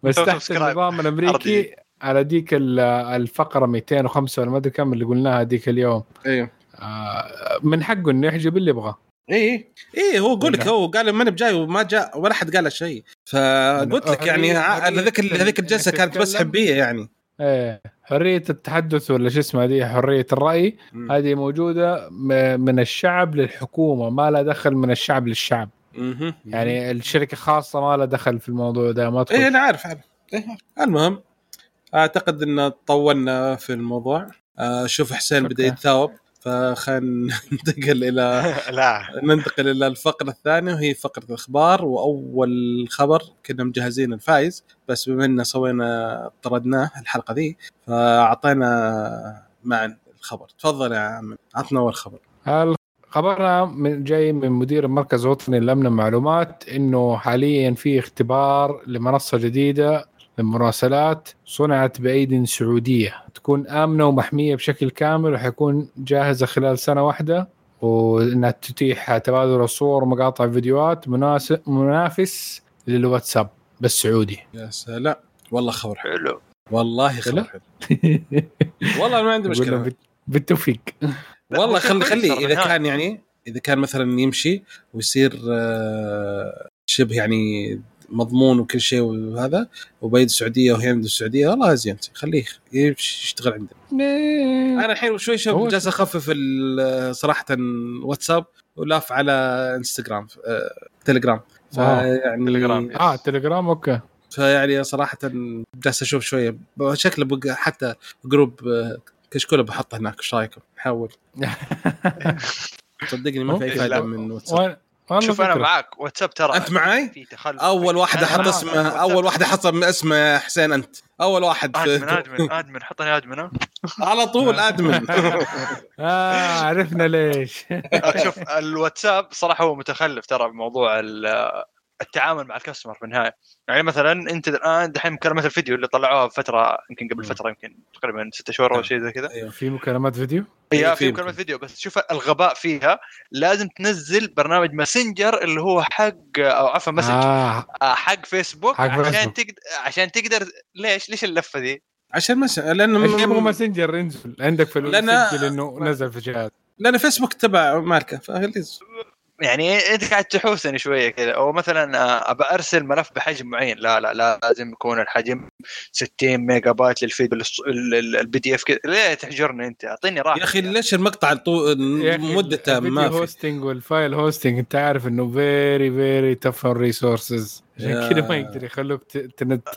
بس تحت. النظام الأمريكي على ديك ال- الفقرة 205 ولا ما أدري كم اللي قلناها ديك اليوم. أيوه آه، من حقه إنه يحجب اللي يبغاه. اي اي هو يقول لك ولا؟ هو قال ماني بجاي وما جاء ولا حد قال له شيء فقلت لك يعني هذيك هذيك الجلسة كانت بس. حبية يعني إيه حرية التحدث ولا شو اسمها دي حرية الرأي مم. هذه موجودة من الشعب للحكومة ما لها دخل من الشعب للشعب مهم. يعني الشركة خاصة ما لها دخل في الموضوع ده ما إيه تخش أنا عارف عارف إيه. المهم أعتقد إن طولنا في الموضوع آه، شوف حسين بدأ. يتثاوب فخلينا ننتقل إلى لا. ننتقل إلى الفقرة الثانية وهي فقرة الأخبار. وأول خبر كنا مجهزين الفايز بس بما ان سوينا طردناه الحلقة ذي فأعطينا معا الخبر. تفضل يا عم. عطنا أول خبر. خبرنا من جاي من مدير المركز الوطني للامن المعلومات إنه حاليا في اختبار لمنصة جديدة للمراسلات صنعت بأيد سعودية. تكون آمنة ومحمية بشكل كامل وحيكون جاهزة خلال سنة واحدة وإنها تتيح تبادل الصور ومقاطع فيديوهات مناسب منافس للواتساب بس سعودي يا سلام. والله خبر حلو. والله خبر. حلو؟ والله ما عندي مشكلة. بالتوفيق. والله خلي خلي إذا. كان يعني إذا كان مثلا يمشي ويصير آه، شبه يعني مضمون وكل شيء وهذا وبيد السعودية وهي عند السعودية والله زين خليه يشتغل عندنا أنا الحين شوي شوي جالس أخفف ال- صراحة واتساب ولاف على إنستغرام آه، تليجرام آه، فيعني تليجرام. آه تليجرام okay فيعني صراحة جالس أشوف شوية شكله بقى حتى group آه، كشكولة بحطه هناك إيش رأيكم؟ نحاول صدقني ما في أي. فائده. من واتساب شوف أنا. معاك واتساب ترى أنت معاي؟ في تخلف أول واحد أحط. اسمه أول واحد أحط اسمه حسين أنت أول واحد admin admin admin حطني admin ها؟ على طول admin آه عرفنا ليش شوف الواتساب صراحة هو متخلف ترى بموضوع ال- التعامل مع ال customer في النهاية. يعني مثلا أنت الآن دحين مكالمه الفيديو اللي طلعوها بفتره يمكن قبل. فترة يمكن تقريبا ستة شهور أو شيء زي كذا. أيوه في مكالمات فيديو؟ هي في في. مكالمه فيديو بس شوف الغباء فيها. لازم تنزل برنامج ماسنجر اللي هو حق أو عفوا مسج آه. آه، حق فيسبوك حق عشان فيسبوك. تقدر عشان تقدر ليش؟ ليش اللفة دي؟ عشان مس... لأن إيش يبغى ماسنجر ينزل. عندك في لأن- إنه نزل في جهاز لأن فيسبوك تبع مارك فخليز يعني انت قاعد تحوسني شوية كذا. أو مثلا آه، أبى أرسل ملف بحجم معين. لا لا لا لازم يكون الحجم 60 ميجا بايت للفيد ال PDF كذا. ليه تحجرني أنت؟ أعطيني راحه يا أخي ليش المقطع طو... مدته ما في. hosting وال file hosting أنت عارف إنه very very tough resources عشان كذا ما يقدر يخلوك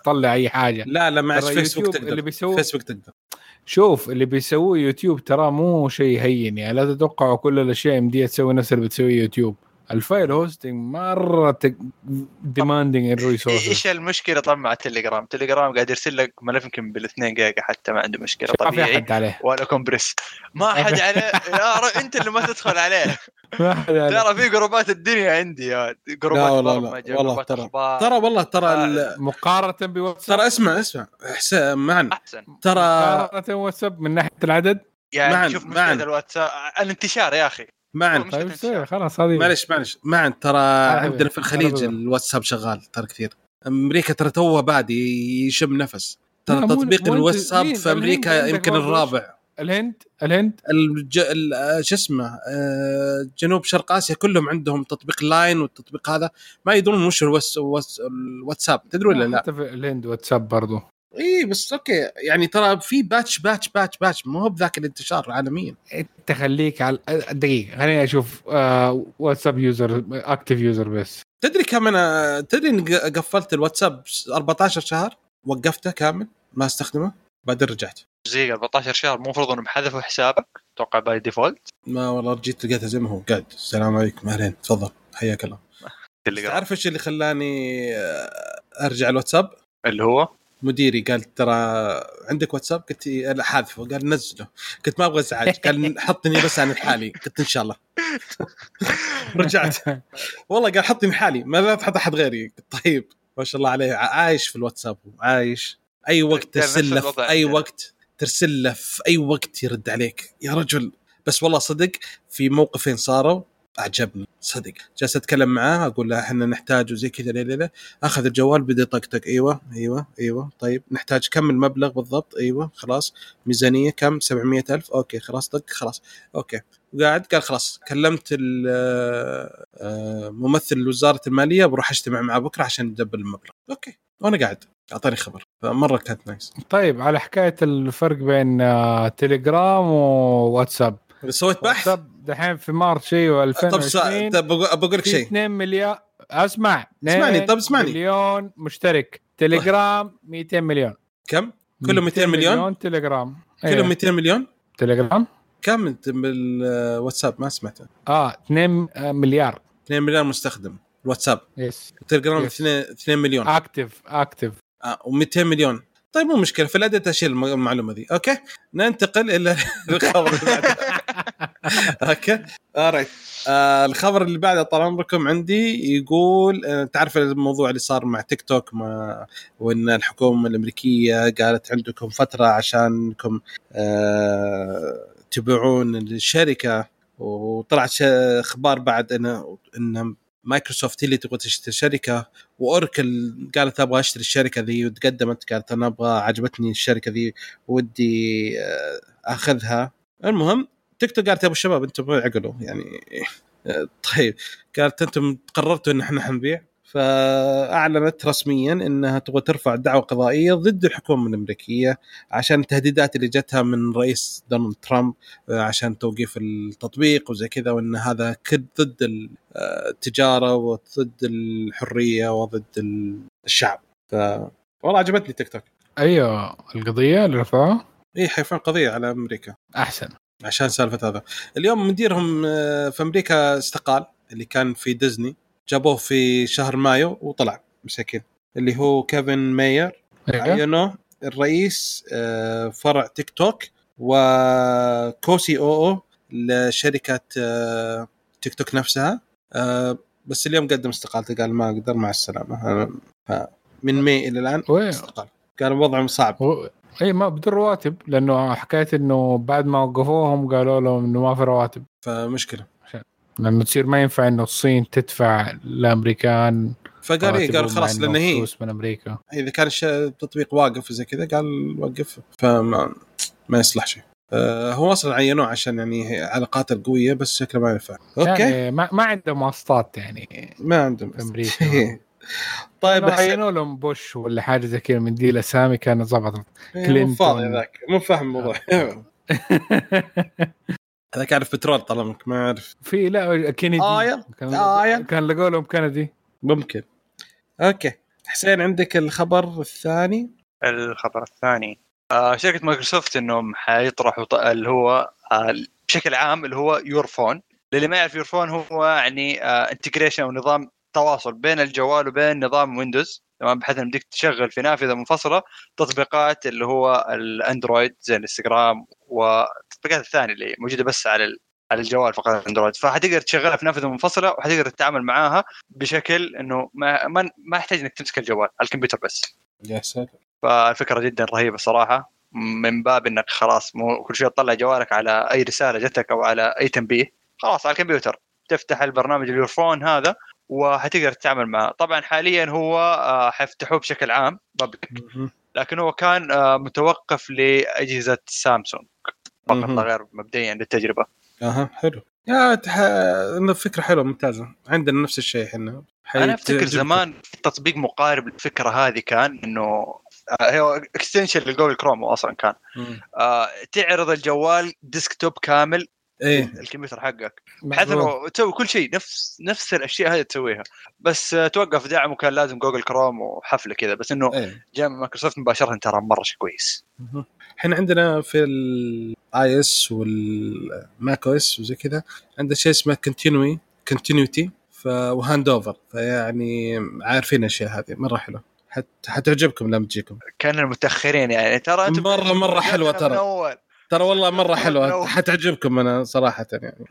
تطلع أي حاجة. لا لا معلش فيسبوك تقدر. اللي بيسوي فيسبوك تقدر. شوف اللي بيسووه يوتيوب ترى مو شيء هين يعني. لا تتوقعوا كل الأشياء يمديها تسوي نفس اللي بتسويه يوتيوب. ال file hosting مرة demanding ال resources إيش المشكلة طبعا مع التليجرام التليجرام قاعد يرسل لك ملف يمكن بال 2 جيجا حتى ما عنده مشكلة ما في طبيعي. أحد عليه. ولا compress ما حد عليه. يا رب أنت اللي ما تدخل عليه. ما حد عليه. ترى في جروبات الدنيا عندي يا لا جروبات والله لا والله ترى. ترى والله ترى آه. مقارنة بواتساب؟ ترى اسمع اسمع. حسين معا أحسن. ترى مقارنة واتساب من ناحية العدد؟ يعني شوف. مشكلة الواتساب. الانتشار يا أخي. مش طيب. سوي خلاص هذه معلش معلش معا ترى حبيبي. عندنا في الخليج. الواتساب شغال ترى كثير. أمريكا ترى توه بادي يشم نفس. ترى لا، تطبيق الواتساب؟ في أمريكا يمكن الرابع. الهند؟ الهند؟ الج... ال- آه، شو اسمه آه، جنوب شرق آسيا كلهم عندهم تطبيق لاين والتطبيق هذا. ما يدرون وش الوس... وس... الواتساب. تدري ولا لا؟ حتى في الهند واتساب برضو. اي بس okay. يعني ترى في باتش باتش باتش باتش. مو هو بذاك الانتشار عالميا أنت خليك على دقيقة خليني أشوف آه واتساب user active user بس. تدري كم أنا تدري إني ق- قفلت الواتساب 14 شهر؟ وقفته كامل ما أستخدمه بعدين رجعت. زي 14 شهر. مو المفروض انهم حذفوا حسابك؟ أتوقع by default ما والله جيت لقيته زي ما هو. قاعد السلام عليكم. أهلين. تفضل. حياك الله. تعرف إيش اللي خلاني آه، أرجع الواتساب؟ اللي هو؟ مديري قال ترى عندك واتساب؟ قلت إيه، لا حاذفه قال نزله. قلت ما أبغى ازعاج قال حطني بس عن حالي قلت إن شاء الله. رجعت. والله قال حطني حالي ما تحط أحد غيري. قلت طيب ما شاء الله عليه. عايش في الواتساب عايش. أي وقت ترسل له في أي. وقت ترسل له في أي وقت يرد عليك. يا رجل. بس والله صدق في موقفين صاروا. أعجبني. صدق. جالس أتكلم معاه أقول له إحنا نحتاج وزي كذا ليه ليه. أخذ الجوال بدأ يطقطق. أيوه أيوه أيوه. طيب نحتاج كم المبلغ بالضبط؟ أيوه خلاص. ميزانية كم؟ 700 ألف. okay خلاص طق خلاص. okay. وقاعد قال خلاص. كلمت آه، ممثل وزارة المالية بروح أجتمع معه بكرة عشان ندبل المبلغ. okay. وأنا قاعد. أعطاني خبر. فمرة كانت nice طيب على حكاية الفرق بين آه، تليجرام وواتساب سويت بحث؟ دحين في مارس سا- و2020 طب بقول لك شيء 2 مليار اسمع اسمعني، 2 طب اسمعني. مليون مشترك. تليجرام 200 مليون. كم؟ كله 200 مليون؟ تليجرام. كلهم أيوه. 200 مليون؟ تليجرام؟ كم انت بالواتساب؟ ما سمعته. آه 2 مليار. 2 مليار مستخدم. الواتساب yes التليجرام Yes. 2 2 مليون. active active آه و200 مليون. طيب مو مشكلة. في الاداء أشيل الم- المعلومة ذي. okay؟ ننتقل إلى الخبر okay alright. آه الخبر اللي بعده طال عمركم عندي يقول آه تعرف الموضوع اللي صار مع تيك توك ما وإن الحكومة الأمريكية قالت عندكم فترة عشان انكم آه تبيعون الشركة وطلعت أخبار بعد ان إن مايكروسوفت هي اللي تبغى تشتري الشركة وأوركل قالت أبغى أشتري الشركة ذي وتقدمت قالت أنا أبغى عجبتني الشركة ذي ودي أخذها المهم تيك توك قالت يا أبو الشباب أنتم اعقلوا يعني آه، طيب. قالت أنتم قررتوا إن إحنا حنبيع فأعلنت رسميا إنها تبغى ترفع دعوة قضائية ضد الحكومة الأمريكية عشان التهديدات اللي جتها من رئيس دونالد ترامب آه، عشان توقيف التطبيق وزي كذا وإن هذا كد ضد آه، التجارة وضد الحرية وضد ال- الشعب. ف والله عجبتني تيك توك. أيوه القضية اللي رفعوها؟ اي حيرفعون قضية على أمريكا. أحسن. عشان سالفة هذا اليوم مديرهم آه، في أمريكا استقال اللي كان في ديزني جابوه في شهر مايو وطلع مساكين اللي هو كيفن ماير أيوة. عينوه الرئيس آه، فرع تيك توك وكو CEO أو لشركة آه، تيك توك نفسها بس اليوم قدم استقالته قال ما أقدر مع السلامة من May إلى الآن؟ استقال قال وضعهم صعب. اي ما بدون رواتب لأنه حكايه إنه بعد ما وقفوهم قالوا لهم إنه ما في رواتب. فمشكلة. لأنه تصير ما ينفع إنه الصين تدفع لأمريكان فقال إيه؟ قال خلاص لأن هي. من أمريكا. إذا كان التطبيق واقف زي كذا قال وقف. فما ما يصلح شيء. آه، هو أصلا عينوه عشان يعني علاقاته القويه بس شكله ما ينفع. okay. يعني ما, ما عندهم واسطات يعني ما عندهم أمريكا. طيب عينوا لهم بوش ولا حاجة زي كذا من دي الاسامي كانت ظبطت إيه، مو كلينتون. فاضي ذاك مو فاهم الموضوع. هذاك عارف بترول طالما ما أعرف. في لا كندي آه، يلا. كان يلا. كان لقوا لهم كندي. ممكن. okay. حسين عندك الخبر الثاني؟ الخبر الثاني. آه شركة مايكروسوفت إنهم حيطرحوا ط- اللي هو آه بشكل عام اللي هو Your Phone للي ما يعرف Your Phone هو يعني آه integration أو نظام تواصل بين الجوال وبين نظام ويندوز تمام؟ بحيث إنك تشغل في نافذة منفصلة تطبيقات اللي هو الأندرويد زي الإنستغرام والتطبيقات الثانية اللي موجودة بس على على الجوال فقط الأندرويد. فحتقدر تشغلها في نافذة منفصلة وحتقدر تتعامل معاها بشكل إنه ما ما, ما يحتاج إنك تمسك الجوال على الكمبيوتر بس. يا ساتر. فالفكرة جدا رهيبة صراحة من باب إنك خلاص مو كل شوية تطلع جوالك على أي رسالة جتك أو على أي تنبيه خلاص على الكمبيوتر. تفتح البرنامج اليورفون هذا وحتقدر تتعامل معه. طبعا حاليا هو آه، حيفتحوه بشكل عام بابليك. لكن هو كان آه، متوقف لأجهزة سامسونج. فقط. لا غير مبدئيا للتجربة. أها حلو. يا تح... فكرة حلوة ممتازة. عندنا نفس الشيء إحنا. أنا أفتكر زمان في تطبيق مقارب للفكرة هذه كان إنه هو extension لجوجل كروم أصلا كان. آه، تعرض الجوال desktop كامل إيه. الكمبيوتر حقك. بحيث إنه تسوي كل شيء نفس نفس الأشياء هذه تسويها. بس آه، توقف دعم وكان لازم جوجل كروم وحفلة كذا. بس إنه إيه. جاء من مايكروسوفت مباشره ترى مرة شيء كويس. إحنا عندنا في ال iOS وال Mac OS وزي كذا عندنا شيء اسمه continui- continuity و handover فيعني عارفين الاشياء هذه. مرة حلوة حت حتعجبكم لما تجيكم. كان المتاخرين يعني. ترى أنتم مرة حلوة من ترى. ترى والله مرة. حلوة. حتعجبكم أنا صراحة يعني.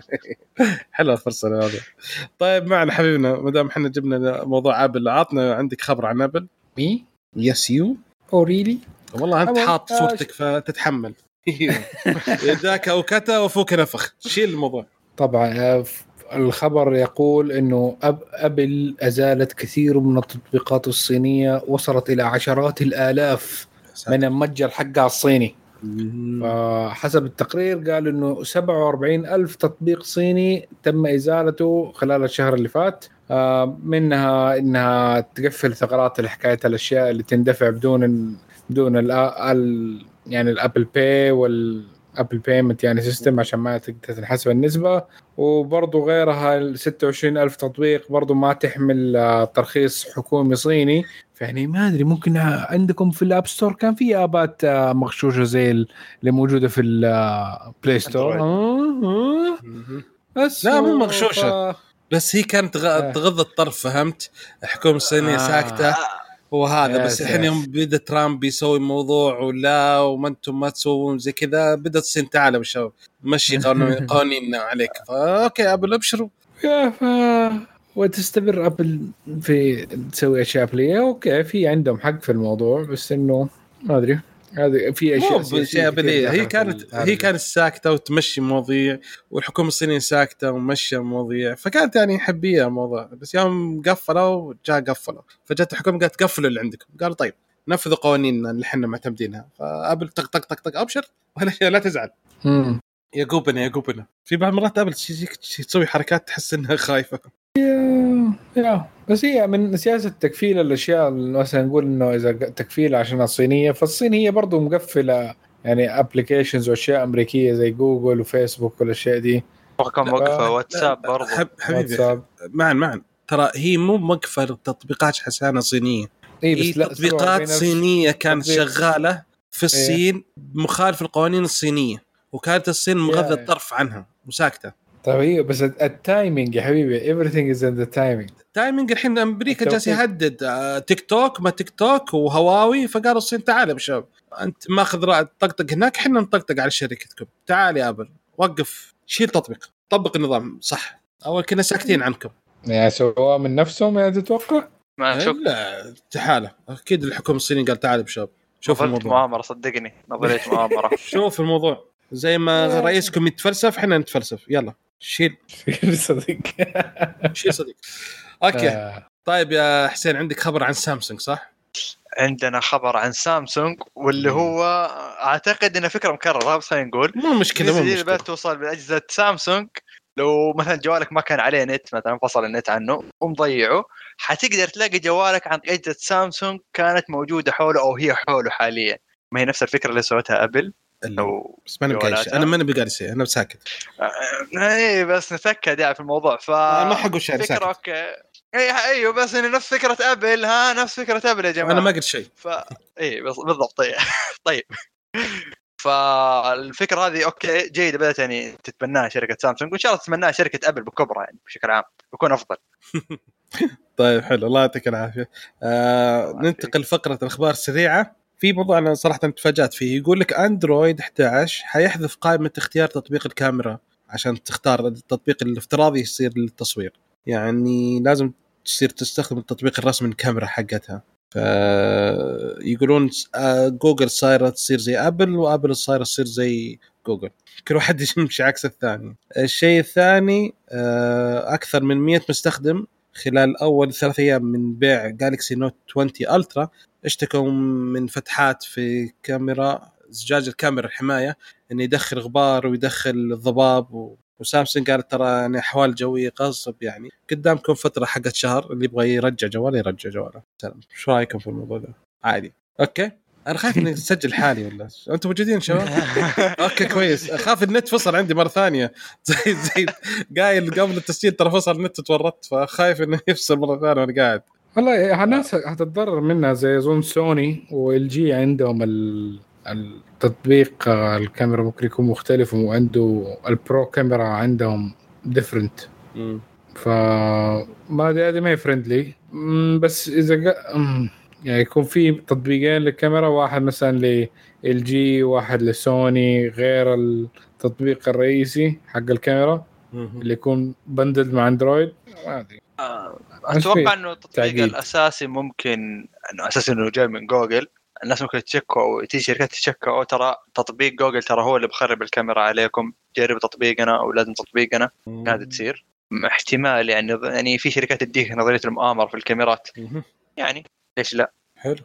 حلوة الفرصة هذه طيب معنا حبيبنا ما دام إحنا جبنا موضوع آبل. عطنا عندك خبر عن آبل. me؟ yes you oh really. والله أنت حاط صورتك فتتحمل. يداك أو كتا وفوك نفخ. شيل الموضوع. طبعا الخبر يقول إنه أب أبل أزالت كثير من التطبيقات الصينية وصلت إلى عشرات الآلاف من المتجر حقها الصيني. فحسب التقرير قال إنه 47 ألف تطبيق صيني تم إزالته خلال الشهر اللي فات. آه، منها إنها تقفل ثغرات حكايه الأشياء اللي تندفع بدون بدون ال يعني ال Apple Pay وال Apple payment يعني system عشان ما تنحسب النسبة. وبرضه غيرها ال 26 ألف تطبيق برضه ما تحمل آه، ترخيص حكومي صيني. يعني ما أدري ممكن عندكم في ال App Store كان في آبات آه، مغشوشة زي ال- اللي موجودة في ال Play Store أندرويد. آه، آه. لا، مو مغشوشة. ف- بس هي كانت تغ- آه. تغض الطرف فهمت الحكومة الصينية آه. ساكتة وهذا بس الحين. يوم بدا ترامب يسوي موضوع ولا وما أنتم ما تسوون زي كذا بدأت الصين تعال يا شباب مشي قوانيننا عليك ف okay ابل ابشروا وتستمر أبل في تسوي أشياء ابليه okay في عندهم حق في الموضوع بس إنه ما أدري. هذه في أشياء مو كثير بديهي هي كانت. هي كانت ساكتة وتمشي مواضيع والحكومة الصينية ساكتة ومشي مواضيع فكانت يعني حبية الموضوع. بس يوم قفلوا جاء قفلوا. فجت الحكومة قالت قفلوا اللي عندكم. قالوا طيب نفذوا قوانيننا اللي إحنا معتمدينها. فأبل طق طق طق طق أبشر ولا لا تزعل. مم. يا قوبنا يا قوبنا في بعض المرات ابل تجيك تسوي حركات تحس إنها خايفة. يا بس هي من سياسة تكفيل الأشياء مثلا نقول إنه إذا تكفيل عشان الصينية فالصين هي برضه مقفلة يعني applications وأشياء أمريكية زي جوجل وفيسبوك والأشياء دي. كان موقفه واتساب برضه حب حبيبي واتساب. معا معا. ترى هي مو موقفه تطبيقات حسانه صينية. إي هي بس لا تطبيقات 47,000 صينية كانت تطبيق. شغالة في الصين مخالف القوانين الصينية. وكانت الصين يا- الطرف عنها وساكتة. طيب أيوه بس ال timing يا حبيبي everything is in the timing. timing الحين أمريكا جالس. يهدد آه، تيك توك ما تيك توك وهواوي فقالوا الصين تعال يا شباب. أنت ماخذ رأي طقطق هناك إحنا نطقطق على شركتكم. تعال يا Apple وقف شيل تطبيق طبق النظام صح. أول كنا ساكتين عنكم. يعني سووها من نفسهم يعني تتوقع؟ ما شوف. لا تعال أكيد الحكومة الصينية قال تعال يا شباب. شوف نظريه الموضوع. مؤامرة صدقني نظريه مؤامرة. شوف الموضوع. زي ما رئيسكم يتفلسف إحنا نتفلسف. يلا شيل. صدق شيل صديق. okay. آه. طيب يا حسين عندك خبر عن سامسونج صح؟ عندنا خبر عن سامسونج واللي. هو أعتقد انه فكرة مكررة بس خلينا نقول. مو مشكلة مو مشكلة. بس توصل بأجهزة سامسونج. لو مثلا جوالك ما كان عليه نت مثلا فصل النت عنه ومضيعه حتقدر تلاقي جوالك عن أجهزة سامسونج كانت موجودة حوله أو هي حوله حاليا. ما هي نفس الفكرة اللي سوتها Apple. لو بس ما أنا شيء. أنا ما أنا شيء أنا ساكت اي بس نتاكد يعني في الموضوع ف ما حقول شيء فكرة okay. اي أيوه بس نفس فكرة Apple ها نفس فكرة Apple يا جماعة. أنا ما قلت شيء. ف اي بس- بالضبط طيب. طيب فالفكرة هذه okay جيدة بدأت يعني تتبناها شركة سامسونج وإن شاء الله تتبناها شركة Apple بكبرى يعني بشكل عام بيكون أفضل. طيب حلو. الله يعطيك العافية. آه ننتقل فقره الأخبار السريعة. في موضوع أنا صراحة تفاجأت فيه. يقول لك Android 11 حيحذف قائمة اختيار تطبيق الكاميرا عشان تختار التطبيق الافتراضي يصير للتصوير. يعني لازم تصير تستخدم التطبيق الرسمي الكاميرا حقتها. فيقولون آه، جوجل صايرة تصير زي Apple و Apple صايرة تصير زي جوجل كل واحد يمشي عكس الثاني. الشيء الثاني آه، أكثر من 100 مستخدم خلال أول ثلاث أيام من بيع Galaxy Note 20 Ultra اشتكوا من فتحات في كاميرا زجاج الكاميرا الحماية إنه يدخل غبار ويدخل ضباب و... وسامسونج قالت ترى يعني أحوال جوية غصب يعني. قدامكم فترة حقت شهر اللي يبغى يرجع جواله يرجع جواله. سلام. شو رأيكم في الموضوع ده؟ عادي. okay. أنا خايف إني أسجل حالي ولا أنتم موجودين شباب؟ okay كويس. أخاف النت فصل عندي مرة ثانية. زي زي قايل قبل التسجيل ترى فصل النت تورطت فخايف إنه يفصل مرة ثانية وأنا قاعد. والله الناس حتتضرر منها زي أظن Sony و LG عندهم ال... التطبيق آه، الكاميرا ممكن يكون مختلف وعنده ال pro camera عندهم different. فما أدري هذه ما هي friendly بس إذا يعني يكون في تطبيقين للكاميرا واحد مثلا ل LG واحد لسوني غير التطبيق الرئيسي حق الكاميرا. اللي يكون bundle مع Android ما أدري آه، أتوقع إنه التطبيق. الأساسي ممكن إنه أساسا إنه جاي من جوجل. الناس ممكن تشكوا أو تيجي شركات تشكوا أو ترى تطبيق جوجل ترى هو اللي بخرب الكاميرا عليكم. جربوا تطبيقنا أو لازم تطبيقنا. هذا تصير. احتمال يعني يعني في شركات تديك نظرية المؤامرة في الكاميرات. يعني ليش لا؟ حلو.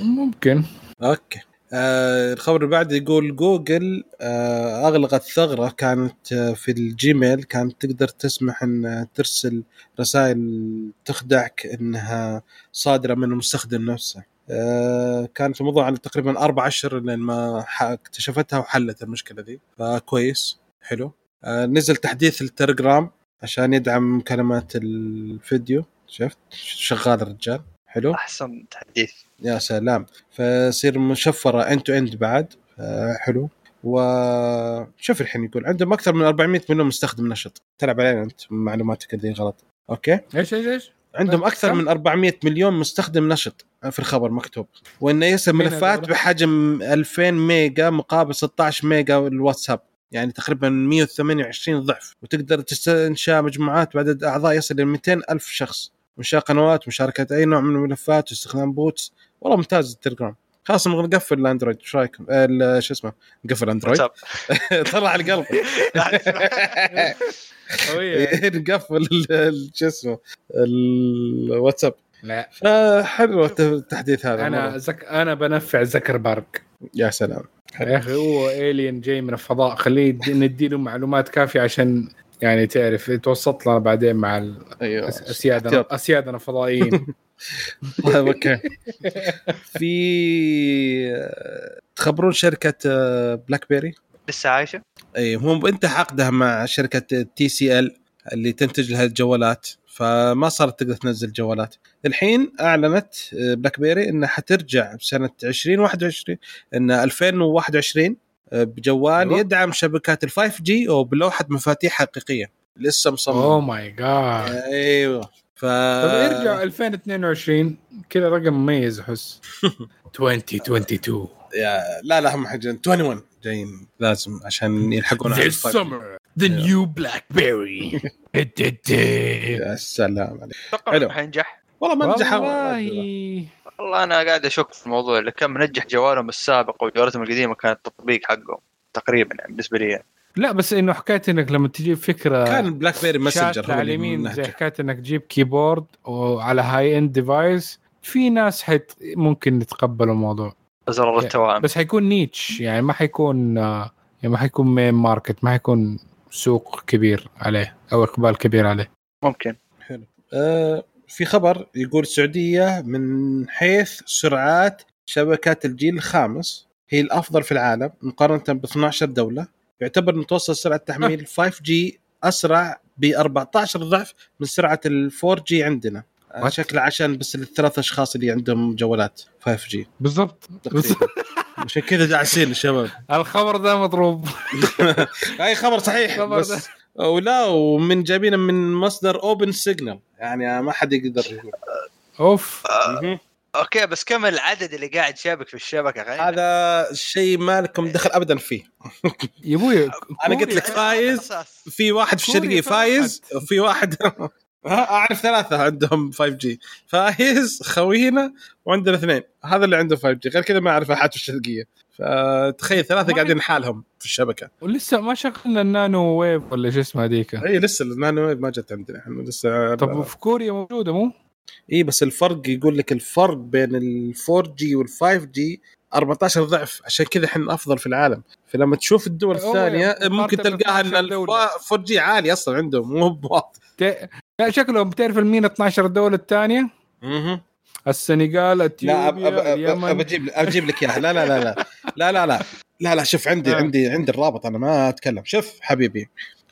ممكن. okay. آه الخبر اللي بعده يقول جوجل آه أغلقت ثغرة كانت آه في ال Gmail كانت تقدر تسمح إن ترسل رسائل تخدعك إنها صادرة من المستخدم نفسه. آه كانت الموضوع على تقريبا أربع أشهر لين ما اكتشفتها وحلت المشكلة دي. فكويس حلو. آه نزل تحديث التليجرام عشان يدعم مكالمات الفيديو. شفت؟ شغال الرجال. حلو؟ أحسن تحديث. يا سلام. فيصير مشفرة end to end بعد. آه، حلو. وشوف الحين يقول عندهم أكثر من 400 مليون مستخدم نشط. تلعب علينا أنت معلوماتك اللي غلط. okay؟ إيش إيش إيش؟ عندهم؟ أكثر من 400 مليون مستخدم نشط في الخبر مكتوب. وانه يرسل ملفات؟ بحجم 2000 ميجا مقابل 16 ميجا الواتساب. يعني تقريبا 128 ضعف. وتقدر تنشا مجموعات بعدد أعضاء يصل إلى 200 ألف شخص. انشاء قنوات مشاركة أي نوع من الملفات واستخدام bots. والله ممتاز التليجرام. خلاص نبغى نقفل ال Android إيش رأيكم؟ آه، ال- شو اسمه؟ نقفل ال Android. WhatsApp. طلع القلب نقفل ال- ال- شو اسمه؟ الواتساب. لا. فحلو الت- التحديث هذا أنا. زك... أنا بنفع زكربرج يا سلام. يا أخي هو الين جاي من الفضاء. خليه نديله معلومات كافية عشان يعني تعرف يتوسط لنا بعدين مع أيوه أسيادنا. أسيادنا الفضائيين طيب أوكي في تخبرون شركة آه، BlackBerry لسه عايشة؟ اي هم أنت عقدها مع شركة TCL اللي تنتج لها الجوالات فما صارت تقدر تنزل جوالات الحين أعلنت آه، BlackBerry إنها حترجع بسنة 2021 إن 2021 آه، بجوال أيوة. يدعم شبكات ال 5G وبلوحه مفاتيح حقيقية. لسه مصمم. oh my God أيوه. ف طيب ارجع 2022 كذا رقم مميز أحس. 2022 يا لا لا هم حاجين 21 جايين. لازم عشان يلحقون على This 5G. summer the new BlackBerry. يا سلام عليك. أتوقع حلو. حينجح. والله ما نجح. والله. والله أنا قاعد أشك في الموضوع اللي كان منجح جوالهم السابق وجوالاتهم القديمة كان التطبيق حقهم تقريبا يعني بالنسبة لي لا بس إنه حكايه إنك لما تجيب فكرة كان بلاك بيري ماسنجر على اليمين. زي حكايه إنك تجيب كيبورد وعلى هاي اند ديفايس في ناس حت ممكن يتقبلوا الموضوع. زرار التوائم بس حيكون نيتش يعني ما حيكون يعني ما حيكون مين ماركت ما حيكون سوق كبير عليه أو إقبال كبير عليه. ممكن. حلو. آه في خبر يقول السعوديه من حيث سرعات شبكات الجيل الخامس هي الأفضل في العالم مقارنة ب 12 دولة. يعتبر متوسط سرعة تحميل 5G أسرع ب 14 ضعف من سرعة ال 4G عندنا? شكله عشان بس الثلاث أشخاص اللي عندهم جوالات 5G بالضبط. عشان كذا داعسين الشباب الخبر ده مضروب. أي خبر صحيح خبر بس ولا ومن جايبينه من مصدر OpenSignal يعني ما حد يقدر يقول. أوف. مهم. okay بس كم العدد اللي قاعد شابك في الشبكة غير؟ هذا شيء ما لكم دخل ابدا فيه. يا أبوي أنا قلت لك فايز في واحد في الشرقية فايز وفي واحد. أعرف ثلاثة عندهم 5 G فايز خوينا وعندنا اثنين. هذا اللي عنده 5 G غير كذا ما أعرف أحد في الشرقية. فتخيل ثلاثة قاعدين حالهم في الشبكة. ولسه ما شغلنا ال nano wave ولا شو اسمها هذيك؟ إي لسه ال nano wave ما جت عندنا. إحنا لسه طب في كوريا موجودة مو؟ إي بس الفرق يقول لك الفرق بين ال 4 G وال 5 G 14 ضعف. عشان كذا إحنا أفضل في العالم. فلما تشوف الدول الثانية مقارنة ممكن تلقاها إن 12 ال دولة. 4 G عالي أصلا عندهم مو بواطي ت... لا شكلهم. بتعرف المين 12 الدولة الثانية؟ مهم. السنغال إثيوبيا اليمن. أب أجيب أجيب لك إياها. لا لا لا لا. لا لا لا. لا لا شوف عندي آه. عندي عندي الرابط أنا ما أتكلم. شوف حبيبي.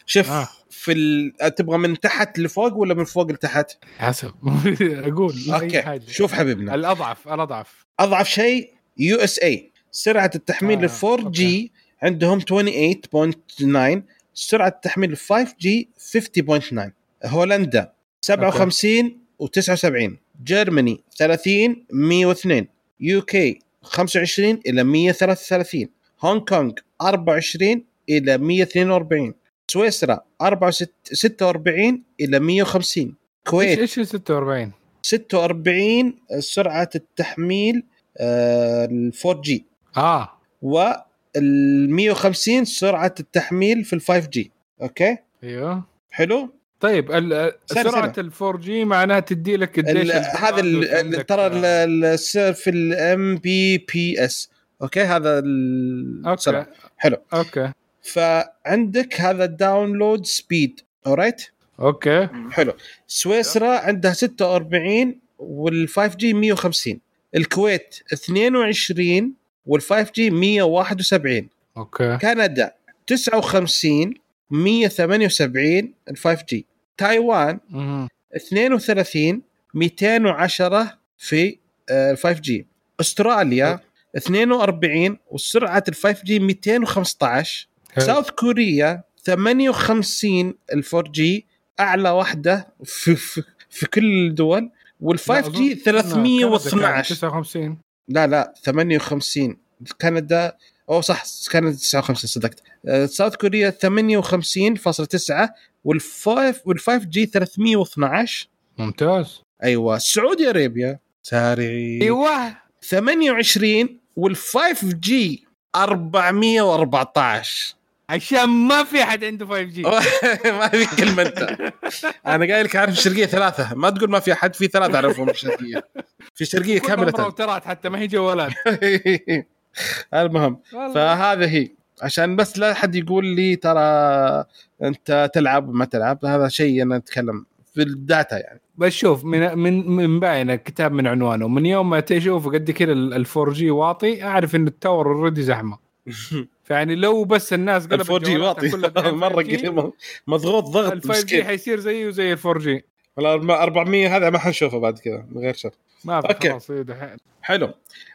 شوف آه. في ال... تبغى من تحت لفوق ولا من فوق لتحت؟ حسب. أقول okay. حاجة. شوف حبيبنا. الأضعف الأضعف. أضعف شيء USA سرعة التحميل آه، لل 4 G عندهم 28.9 سرعة التحميل لل 5 G 50.9 هولندا 57 و79 Germany 30 102 UK 25 إلى 133 هونغ كونغ 24 إلى 142 سويسرا 64 46 إلى 150 إيش كويت إيش ال 46 46 سرعة التحميل ال 4 G. آه. وال 150 سرعة التحميل في ال 5 G. okay؟ أيوه. حلو؟ طيب سرعة سنة. ال 4 G معناها تدي لك قديش هذا. ترى ال- ال- السير في ال Mbps okay هذا السرعه حلو. okay. فعندك هذا ال download speed alright okay. حلو. سويسرا عندها 46 وال 5 G 150 الكويت 22 وال 5 G 171 okay. كندا 59 178 ال 5 G تايوان مهم. 32 210 في ال 5 G. أستراليا 42 وسرعة ال 5 G 215 حلو. South Korea 58 ال 4 G أعلى واحدة في, في, في كل الدول. وال 5 G لا، أظن كندا كانت 312 59 لا لا 58 كندا أو صح كندا 59 صدقت. آه، South Korea 58.9 وال five وال five G 312 ممتاز. أيوه. Saudi Arabia. سارعين أيوه. 28 وال five G 414 عشان ما في أحد عنده 5 G ما في كلمة. انت أنا قايل لك عارف الشرقيه ثلاثة. ما تقول ما في أحد في ثلاثة أعرفهم الشرقيه في شرقية كلهم كاملة. راوترات حتى ما هي جوالات. المهم فهذا هي. عشان بس لا حد يقول لي ترى انت تلعب ما تلعب هذا شيء أنا أتكلم في ال data يعني. بس شوف من من من باين الكتاب من عنوانه من يوم ما تشوف قد كذا ال 4 G واطي أعرف إن التاور already زحمة. فيعني لو بس الناس قلبت ال 4 G واطي. مرة 5G، قليل مضغوط ضغط ال 5 G حيصير زيه زي ال 4 G والله 400 هذا ما حنشوفه بعد كذا من غير شر ما في. خلاص إيه حلو.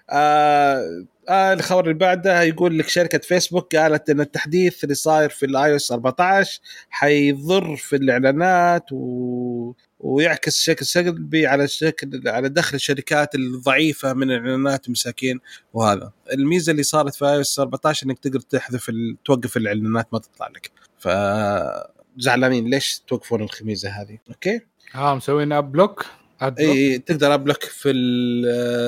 آه آه الخبر اللي بعده يقول لك شركة فيسبوك قالت إن التحديث اللي صاير في ال iOS 14 حيضر في الإعلانات و... ويعكس شكل سلبي على شكل على دخل الشركات الضعيفة من الإعلانات مساكين وهذا. الميزة اللي صارت في iOS 14 إنك تقدر تحذف ال... توقف الإعلانات ما تطلع لك. ف زعلانين ليش توقفون الميزه هذه؟ okay؟ ها مسوين app block اي تقدر ابلك في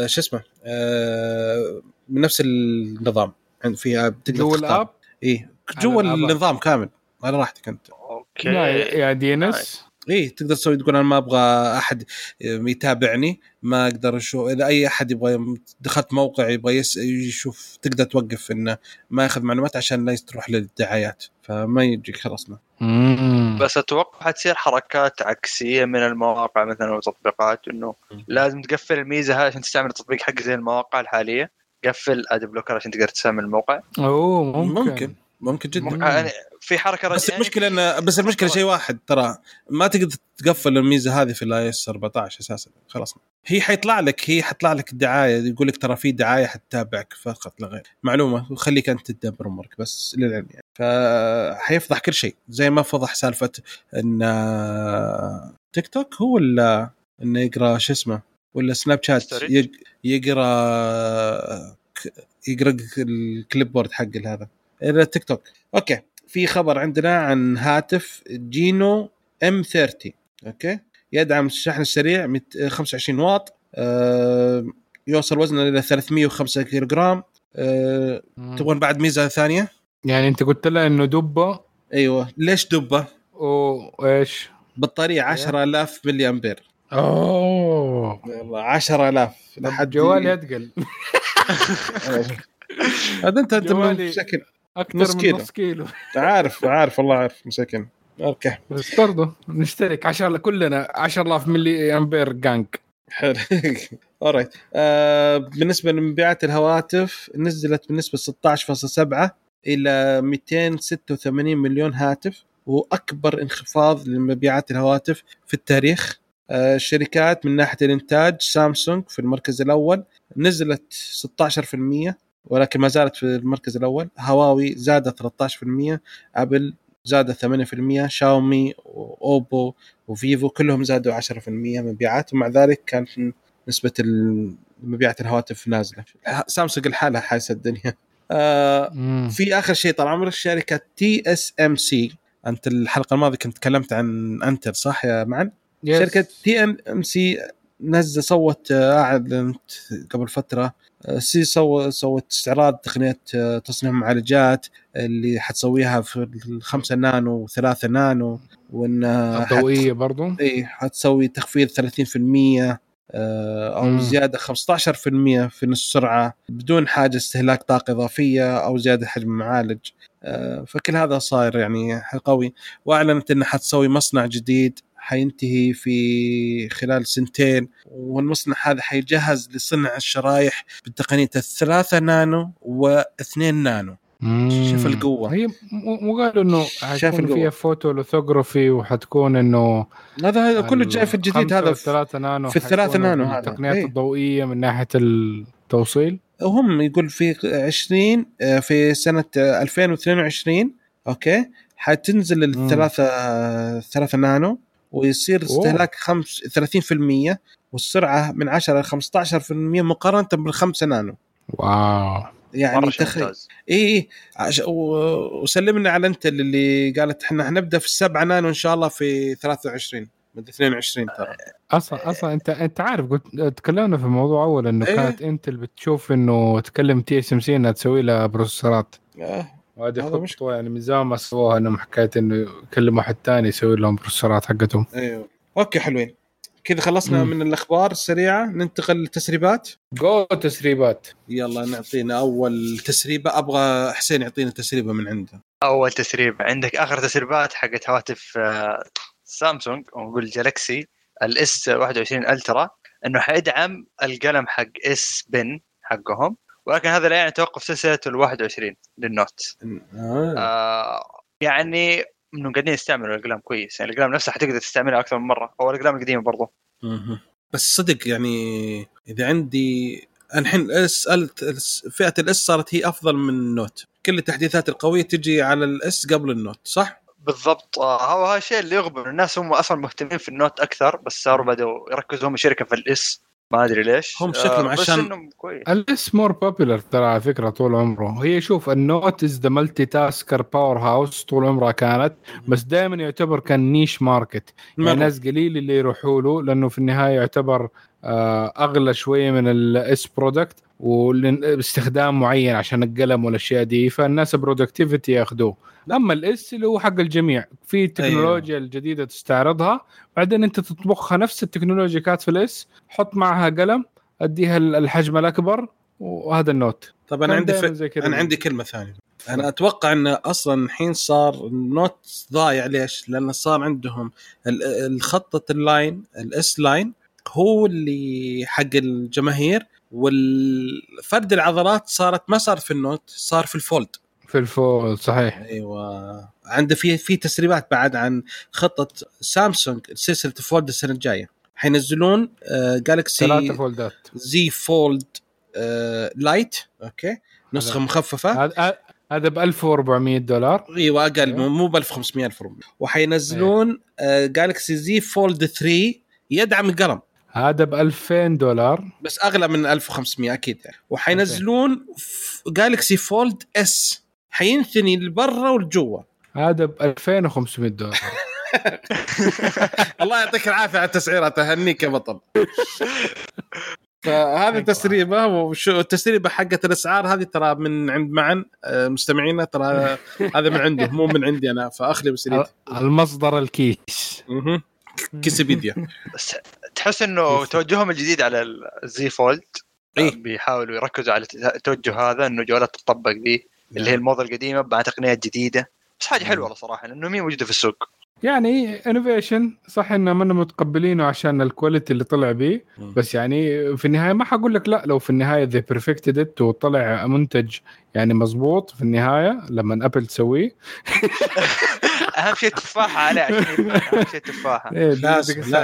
شو اسمه؟ آه، من نفس النظام. عند فيها تقدر جوا تختار. ال app؟ اي جوا. النظام كامل. على راحتك أنت. okay. لا يا DNS اي تقدر تسوي تقول أنا ما أبغى أحد يتابعني ما أقدر أشوف إذا أي أحد يبغى دخلت موقع يبغى يس يشوف تقدر توقف إنه ما ياخذ معلومات عشان لا تروح للدعايات. فما يجيك خلاص ما. بس أتوقع حتصير حركات عكسية من المواقع مثلا والتطبيقات إنه لازم تقفل الميزة هذه عشان تستعمل التطبيق حق زي المواقع الحالية. قفل اد بلوكر عشان تقدر تستعمل الموقع. أوه ممكن. ممكن. ممكن جدا. مم. يعني في حركة بس رج- المشكلة ان بس المشكلة شيء واحد ترى ما تقدر تقفل الميزة هذه في ال iOS 14 أساسا. خلاص. هي حيطلع لك هي حتطلع لك الدعاية يقول لك ترى في دعاية حتتابعك فقط لا غير. معلومة وخليك أنت تدبر أمورك بس للعلم يعني. فحيفضح كل شيء. زي ما فضح سالفة إن تيك توك هو ولا إنه يقرأ شو اسمه ولا سناب شات يقرأ يقرأ ال clipboard حق هذا. إلى تيك توك okay. في خبر عندنا عن هاتف Gionee M30 okay. يدعم الشحن السريع مت- 25 واط. آه، يوصل وزنه إلى 305 كيلو جرام آه، تبغون بعد ميزة ثانية؟ يعني أنت قلت لها إنه دبة؟ أيوه. ليش دبة؟ وايش؟ بطارية 10000 ملي أمبير. أوه. والله 10000 لحد جوالي اثقل هذا أنت أنت. مسكين أكثر نص من كيلو. نص كيلو. عارف عارف والله عارف مسكين okay. بس برضه نشترك. 10 كلنا 10000 ملي أمبير gang. حلو. alright آه بالنسبة لمبيعات الهواتف نزلت بنسبة 16.7 إلى 286 مليون هاتف وأكبر انخفاض لمبيعات الهواتف في التاريخ. الشركات من ناحية الإنتاج سامسونج في المركز الأول نزلت 16% ولكن ما زالت في المركز الأول. هواوي زادت 13% أبل زادت 8% شاومي وأوبو وفيفو كلهم زادوا 10% مبيعات ومع ذلك كان نسبة مبيعات الهواتف نازلة. سامسونج لحالها حاسة الدنيا. آه في آخر شيء طال عمرك شركة تي اس ام سي أنت الحلقة الماضية كنت تكلمت عن Intel صح يا معن؟ Yes. شركة TSMC نزل صوت اعلنت قبل فترة سو سوت استعراض تقنيه تصنيع معالجات اللي حتسويها في الخمسة نانو وثلاثة نانو وانها الضوئيه حت... برضو إي حتسوي تخفيض 30% أو مم. زيادة 15% في السرعه بدون حاجة استهلاك طاقة إضافية أو زيادة حجم المعالج فكل هذا صاير يعني قوي وأعلنت إنها حتسوي مصنع جديد حينتهي في خلال سنتين والمصنع هذا حيجهز لصنع الشرايح بتقنيه الثلاثة نانو واثنين نانو. شوف القوة. هي مو قالوا إنه حيكون فيها photolithography وحتكون إنه هذا هذا كله جاي في الجديد هذا. في الثلاثة نانو في الثلاثة نانو هذا. التقنيات إيه؟ الضوئية من ناحية التوصيل؟ وهم يقول في 20 آه، في سنة 2022 Okay حتنزل الثلاثة الثلاثة نانو. ويصير استهلاك خمس 30% والسرعة من 10 ل 15% مقارنة بالخمسة نانو. Wow. يعني تخيل اي اي عش... وسلمنا على Intel اللي قالت إحنا حنبدا في السبعة نانو إن شاء الله في 23 من 22 ترى. أصلا أصلا انت أنت عارف قلت تكلمنا في الموضوع أول إنه إيه؟ كانت Intel اللي بتشوف إنه تكلم TSMC إنها تسوي لها processors ات. آه. وهذه خطوة يعني من زمان ما سووها إنهم حكاية إنه يكلم واحد ثاني يسوي لهم processors ات حقتهم. أيوه. Okay حلوين. كذا خلصنا مم. من الأخبار السريعة. ننتقل للتسريبات. جو تسريبات. يلا نعطينا أول تسريبة. أبغى حسين يعطينا تسريبة من عنده. أول تسريبة. عندك آخر تسريبات حقت هواتف آه، سامسونج ونقول جالكسي ال S 21 Ultra. إنه حيدعم القلم حق S Pen حقهم. ولكن هذا لا يعني توقف سلسلة ال 21 لل Note. آه. آه يعني انه قاعدين يستعملوا الأقلام كويس. يعني الأقلام نفسها حتقدر تستعملها أكثر من مرة. أو الأقلام القديمة برضو. بس صدق يعني إذا عندي الحين S فئة ال S صارت هي أفضل من ال Note. كل التحديثات القوية تجي على ال S قبل ال Note صح؟ بالضبط. آه هو هذا الشيء اللي يغبن. الناس هم أصلا مهتمين في ال Note أكثر بس صاروا بدأوا يركزوا هم شركة في ال S ما أدري ليش. هم شكلهم آه عشان ال S more popular ترى على فكرة طول عمره. هي شوف ال Note is the multitasker powerhouse طول عمرها كانت بس دائما يعتبر كان niche market يعني ناس قليل اللي يروحوا له لأنه في النهاية يعتبر آه أغلى شوية من ال S product وباستخدام معين عشان القلم والأشياء دي فالناس productivity ياخذوه أما ال S اللي هو حق الجميع في التكنولوجيا أيوه. الجديدة تستعرضها بعدين أنت تطبخها نفس التكنولوجيا كانت في ال S حط معها قلم أديها الحجم الأكبر وهذا ال Note. طبعا عندي ف... أنا عندي كلمة ثانية. أنا أتوقع إن أصلا الحين صار ال Note ضايع. ليش؟ لأن صار عندهم الخطة ال line ال S line هو اللي حق الجماهير والفرد العضلات صارت ما صار في ال Note صار في ال Fold. في ال Fold صحيح. أيوه. عنده في في تسريبات بعد عن خطة سامسونج سلسلة Fold السنة الجاية. حينزلون آه جالكسي ثلاثة Fold ات. Z Fold آه Lite okay. نسخة مخففة. هذا هذا ب 1400 دولار. أيوه أقل. مو ب 1500 1400 وحينزلون آه جالكسي Z Fold 3 يدعم القلم. هذا ب 2000 دولار. بس أغلى من 1500 أكيد. يعني وحينزلون جالكسي Fold S حينثني لبرا ولجوا. هذا ب 2500 دولار. الله يعطيك العافية على التسعيرة تهنيك يا بطل. فهذه تسريبة وشو التسريبة حقت الإسعار هذه ترى من عند معن آه، مستمعينا ترى هذا من عنده مو من عندي أنا فأخلي بسريتي. المصدر الكيس. كيسيبيديا بس تحس إنه توجههم الجديد على ال Z Fold إيه؟ بيحاولوا يركزوا على التوجه هذا إنه جوالات تطبق دي اللي هي نعم. الموضه القديمة مع تقنيات جديدة. بس حاجة حلوة والله صراحة لأنه مين موجودة في السوق؟ يعني innovation صح ان ما متقبلينه عشان ال quality اللي طلع بيه. بس يعني في النهاية ما حقول لك لا لو في النهاية they perfected it وطلع منتج يعني مزبوط في النهاية لما ابل تسويه أهم شيء تفاحة عليه عشان. أهم شيء تفاحة.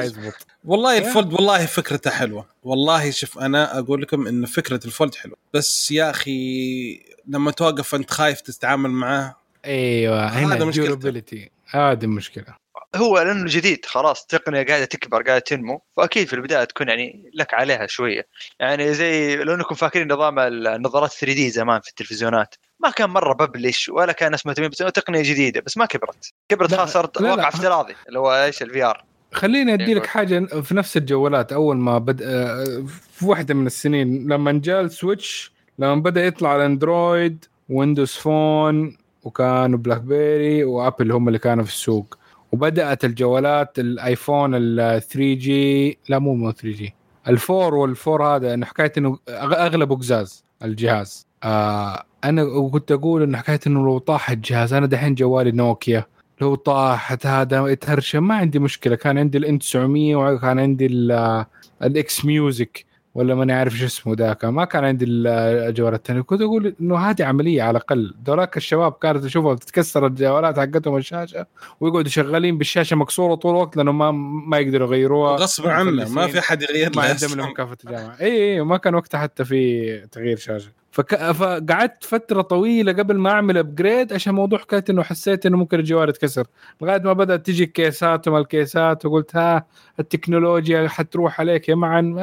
يزبط والله إيه. ال Fold والله فكرته حلوة والله شوف أنا أقول لكم إن فكرة ال Fold حلوة بس يا أخي لما توقف أنت خايف تتعامل معاه إيوه هذا هنا مشكلته. هذه المشكلة هو لأنه جديد خلاص التقنيه قاعدة تكبر قاعدة تنمو. فأكيد في البداية تكون يعني لك عليها شوية. يعني زي لو إنكم فاكرين نظام النظارات 3D زمان في التلفزيونات. ما كان مرة public ولا كان ناس مهتمين بس تقنية جديدة بس ما كبرت. كبرت لا، خلاص صارت. واقع افتراضي اللي هو إيش ال VR خليني ادي إيه، لك حاجة في نفس الجوالات. أول ما بدا في واحدة من السنين لما جاء ال switch لما بدأ يطلع ال Android Windows Phone وكانوا BlackBerry و Apple هم اللي كانوا في السوق. وبدأت الجوالات ال iPhone ال 3G لا مو مو 3G ال four وال four هذا إنه حكاية إنه اغلبه قزاز الجهاز. آه أنا كنت أقول إنه حكاية إنه لو طاح الجهاز أنا دحين جوالي نوكيا. لو طاحت هذا يتهرشم ما عندي مشكلة. كان عندي ال N900 وكان عندي ال- ال X Music ولا ماني عارف شو اسمه ذاك. ما كان عندي ال- الجوال الثاني كنت أقول إنه هذه عملية على الأقل. دولاك الشباب كانت تشوفها بتتكسر الجوالات حقتهم الشاشة ويقعدوا شغالين بالشاشة مكسورة طول الوقت لأنه ما ما يقدروا يغيروها. غصب عنه ما. في أحد يغير ما عندهم مكافأة الجامعة. اي اي ما كان وقتها حتى في تغيير شاشة. فك... فقعدت فترة طويلة قبل ما أعمل upgrade عشان موضوع حكاية إنه حسيت إنه ممكن الجوال يتكسر. لغاية ما بدأت تجي الكيسات وما الكيسات وقلت ها التكنولوجيا حتروح عليك يا معن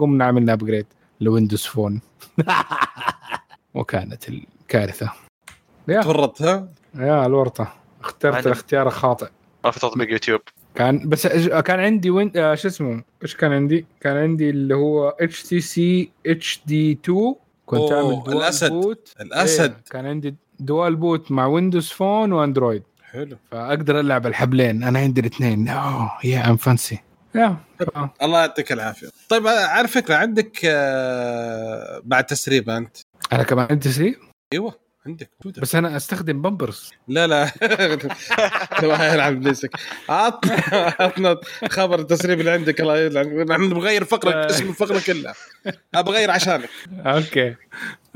قمنا عملنا upgrade ل Windows Phone. وكانت الكارثة. yeah. تورطت ها يا الورطة. اخترت عندك- الاختيار الخاطئ. ما في تطبيق يوتيوب. كان بس أج- كان عندي وين آه شو اسمه؟ إيش كان عندي؟ كان عندي اللي هو اتش تي سي اتش دي 2 كنت عامل dual OS. boot OS. إيه كان عندي dual boot مع Windows Phone و Android حلو. فأقدر ألعب الحبلين. أنا عندي الاثنين. أوه yeah I'm fancy الله يعطيك العافية. طيب على فكرة عندك آه، بعد تسريب أنت؟ أنا كمان عندي سي إيوه. عندك موجودة. بس أنا أستخدم بامبرز. لا لا. ما يلعب بليسك. عطنا عطنا خبر التسريب اللي عندك. الله يلعن. نحن بغير فقره اسم الفقرة كلها. أبغى اغير عشانك. أوكي.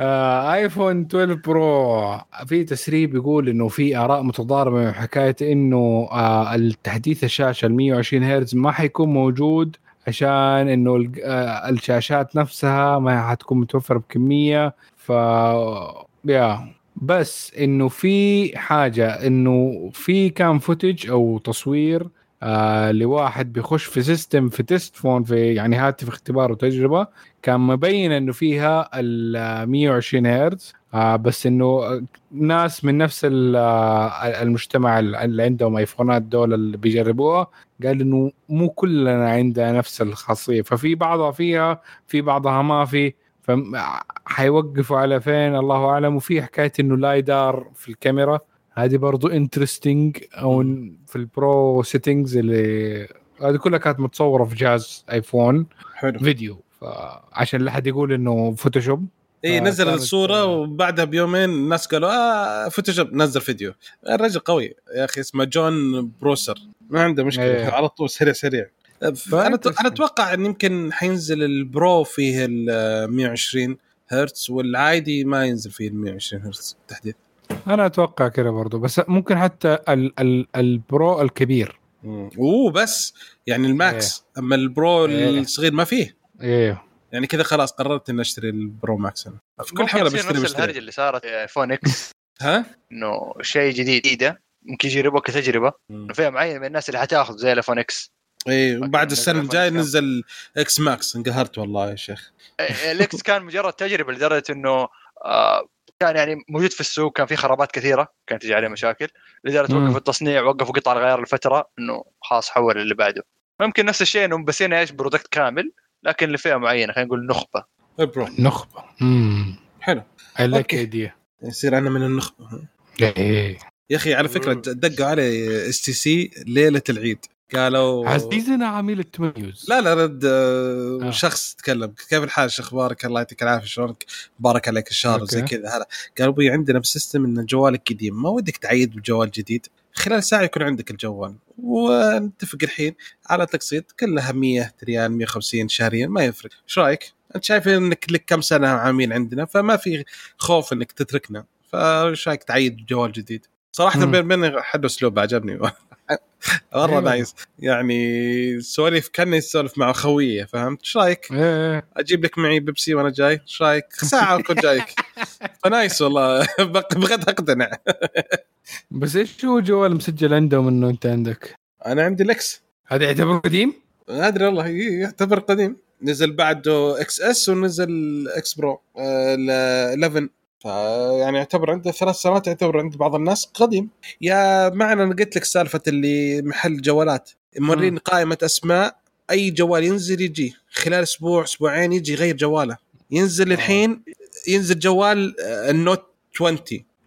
آه آيفون 12 برو. في تسريب يقول إنه في آراء متضاربة من حكاية إنه آه التحديث الشاشة ال 120 هرتز ما حيكون موجود عشان إنه آه الشاشات نفسها ما حتكون متوفرة بكمية. ف yeah بس إنه في حاجة إنه في كان footage أو تصوير آه لواحد بيخش في system في test phone في يعني هاتف اختبار وتجربة كان مبين إنه فيها ال 120 هرتز آه بس إنه ناس من نفس آه، المجتمع اللي عندهم ايفونات دول اللي بيجربوها قال إنه مو كلنا عندنا نفس الخاصية. ففي بعضها فيها في بعضها ما في. حيوقفوا على فين؟ الله أعلم. وفي حكاية إنه LiDAR في الكاميرا هذه برضو interesting أو في ال pro settings اللي هذه كلها كانت متصورة في جهاز iPhone حلو. فيديو. فعشان لا احد يقول إنه Photoshop إي نزل الصورة وبعدها بيومين الناس قالوا آه Photoshop نزل فيديو. الرجل قوي. يا أخي اسمه جون بروسر ما عنده مشكلة. إيه. على طول سريع سريع. أنا أنا. أتوقع إن يمكن حينزل ال Pro فيه ال 120 هرتز والعادي ما ينزل فيه ال 120 هرتز تحديث أنا أتوقع كذا برضو بس ممكن حتى ال ال ال Pro الكبير. مم. أوه بس يعني ال Max. أما ال Pro إيه. الصغير ما فيه. إيه. يعني كذا خلاص قررت إني أشتري ال Pro Max أنا. في كل حاله بشتري نفس بشتري الهرجه اللي صارت في iPhone X ها؟ إنه شيء جديد. جديده ممكن يجربوه كتجربه فئة معينة من الناس اللي حتاخذ زي ال iPhone X إيه وبعد السنة الجاية؟ نزل X Max. انقهرت والله يا شيخ. ال X كان مجرد تجربة لدرجة إنه آه، كان يعني موجود في السوق كان في خرابات كثيرة كانت تجي عليه مشاكل لدرجة. وقفوا التصنيع وقفوا قطع الغيار لفترة إنه خلاص حول اللي بعده. ممكن نفس الشيء انهم بس هنا إيش product كامل لكن لفئة معينة خلينا نقول نخبة. إيه نخبة. امم حلو. I like. idea يصير أنا من النخبة. إيه. يا أخي على فكرة. دقوا علي STC ليلة العيد. قالوا عزيزنا عميل التميز. لا لا رد آه، آه. شخص تكلم. كيف الحال؟ شو أخبارك الله يعطيك العافية شلونك؟ بارك عليك الشهر. وزي كذا. هلا قال أبوي عندنا ب system إن جوالك قديم ما ودك تعيد بجوال جديد؟ خلال ساعة يكون عندك الجوال. ونتفق الحين. على تقسيط كلها 100 ريال 150 شهريا ما يفرق. إيش رأيك؟ أنت شايف إنك لك كم سنة عميل عندنا فما في خوف إنك تتركنا. فإيش رأيك تعيد جوال جديد؟ صراحة. بين بين حد أسلوب عجبني. مرة أيوة. nice يعني سواليف كأني يسولف مع خويه فهمت إيش رأيك؟ إيه إيه. أجيب لك معي بيبسي وأنا جاي إيش رأيك؟ ساعة اكون جايك ف nice والله بغيت أقتنع بس إيش هو جوال مسجل عندهم انه أنت عندك؟ أنا عندي ال X هذا يعتبر قديم؟ ما أدري والله يعتبر قديم نزل بعده XS ونزل X Pro آه، ال 11 فيعني يعتبر عنده ثلاث سنوات يعتبر عند بعض الناس قديم. يا معن أنا قلت لك سالفة اللي محل جوالات. موريني مم. قائمة أسماء أي جوال ينزل يجي. خلال أسبوع أسبوعين يجي يغير جواله. ينزل الحين ينزل جوال آه، ال Note 20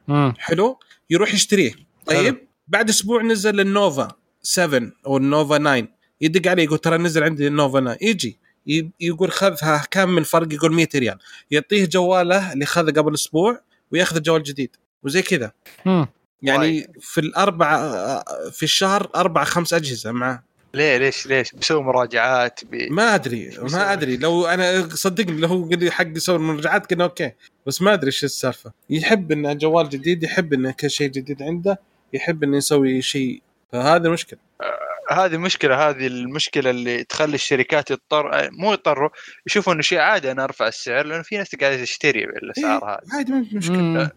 امم حلو؟ يروح يشتريه. طيب؟ حلو. بعد أسبوع نزل ال Nova 7 أو ال Nova 9 يدق عليه يقول ترى نزل عندي ال Nova 9 يجي. يقول خذها كم من الفرق يقول 100 ريال. يعطيه جواله اللي خذه قبل أسبوع وياخذ جوال جديد وزي كذا. امم يعني. في الاربع في الشهر أربع خمس أجهزة معاه ليه ليش ليش؟ بيسوي مراجعات بي... ما أدري ما أدري. لو أنا صدقني لو هو قال لي حق يسوي مراجعات كنا okay. بس ما أدري إيش السالفة. يحب إنه جوال جديد يحب إنه كل شيء جديد عنده يحب إنه يسوي شيء. فهذا مشكلة. هذه مشكلة هذه المشكلة اللي تخلي الشركات يضطر مو يضطروا يشوفوا إنه شيء عادي أنا أرفع السعر لأنه في ناس قاعدة تشتري بالأسعار هذه. إيه، عادي ما في مشكلة. هذه.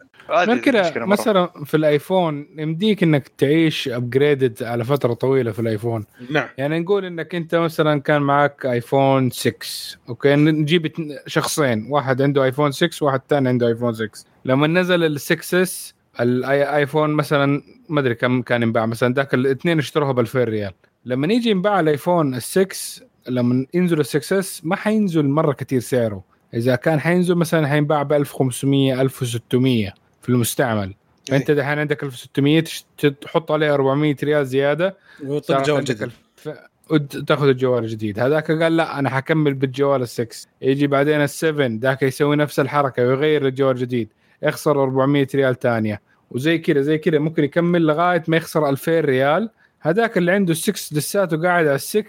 مثلا في الآيفون يمديك إنك تعيش ابجريدد على فترة طويلة في الآيفون. نعم. يعني نقول إنك أنت مثلا كان معك آيفون 6 Okay؟ نجيب شخصين واحد عنده آيفون 6 واحد ثاني عنده آيفون 6 لما نزل ال 6 S الآيفون مثلا ما أدري كم كان ينباع مثلا ذاك الاثنين اشتروها ب 2000 ريال. لما يجي ينباع الآيفون ال 6 لما ينزل ال 6 S ما حينزل مرة كثير سعره. إذا كان حينزل مثلا حينباع ب 1500 1600 في المستعمل. فانت دحين عندك 1600 تش- تحط عليه 400 ريال زيادة صارت جوال جديد. تأخذ الجوال الجديد. هذاك قال لا أنا حكمل بالجوال ال6 يجي بعدين ال7 ذاك يسوي نفس الحركة ويغير الجوال الجديد. يخسر 400 ريال ثانية وزي كذا زي كذا ممكن يكمل لغاية ما يخسر 2000 ريال. هذاك اللي عنده ال6 لساته قاعد على ال6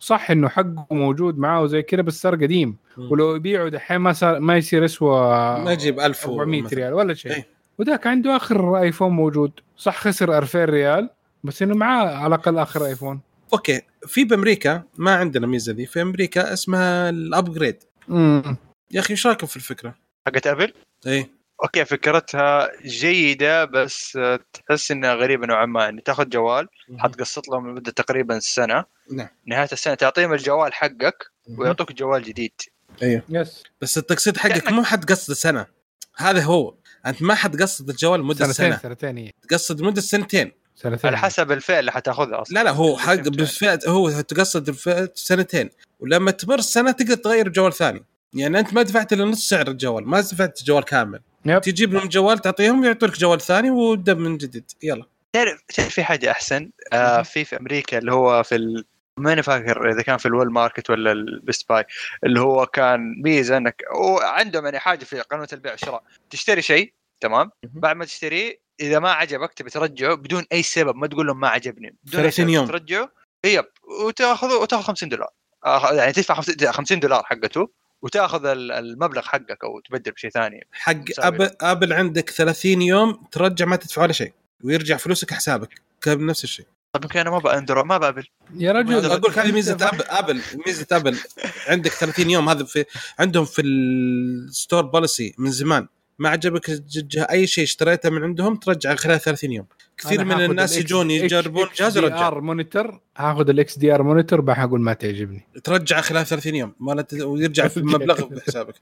صح إنه حقه موجود معاه وزي كذا بس صار قديم. ولو يبيعه دحين ما صار ما يصير يسوى ما يجيب 1000 400 مثلاً. ريال ولا شيء. إيه. وذاك عنده آخر آيفون موجود. صح خسر 2000 ريال بس إنه معاه على الأقل آخر آيفون. Okay. في بأمريكا ما عندنا ميزة دي في أمريكا اسمها ال upgrade امم يا أخي إيش رأيكم في الفكرة؟ حقت أبل؟ إيه. Okay فكرتها جيدة بس تحس إنها غريبة نوعا ما. يعني تاخذ جوال حتقسط لهم لمدة تقريبا سنة. نعم. نهاية السنة تعطيهم الجوال حقك ويعطوك جوال جديد. أيوه. Yes. بس التقسيط حقك مو حتقسط سنة. هذا هو. أنت ما حتقسط الجوال لمدة سنتين سنة. سنتين هي تقسط مده سنتين. سنتين. على حسب الفئة اللي حتاخذها أصلا. لا لا هو حق بالفئة هو تقسط الفئة سنتين. ولما تمر سنة تقدر تغير جوال ثاني. يعني أنت ما دفعت إلا نص سعر الجوال ما دفعت جوال كامل. Yep. تجيب لهم جوال تعطيهم يعطونك جوال ثاني وابدا من جديد. يلا. تعرف تعرف في حاجة أحسن؟ آه في في أمريكا اللي هو في ال... ماني فاكر إذا كان في ال Walmart ولا ال Best Buy اللي هو كان ميزة انك وعندهم يعني حاجة في قانون البيع والشراء تشتري شيء تمام. بعد ما تشتريه إذا ما عجبك تبي ترجعه بدون أي سبب ما تقول لهم ما عجبني. بدون 30 أي سبب يوم. ترجعه يب. وتاخذه وتأخذ 50 دولار. آه، يعني تدفع 50 دولار حقته. وتاخذ ال- المبلغ حقك أو تبدل بشيء ثاني حق ابل أبل عندك 30 يوم ترجع ما تدفع ولا شيء ويرجع فلوسك حسابك كان نفس الشيء. طيب يمكن أنا ما بأندرو ما بأبل. يا رجل. أقول لك هذه ميزة ابل أبل ميزة أبل. عندك 30 يوم هذا في عندهم في ال store policy من زمان. ما عجبك أي شيء اشتريته من عندهم ترجع خلال 30 يوم. كثير من الناس ال يجون يجربون جهاز يرجع. XDR monitor هاخذ ال XDR monitor بحقول ما تعجبني. ترجع خلال 30 يوم ما ويرجع في مبلغ بحسابك.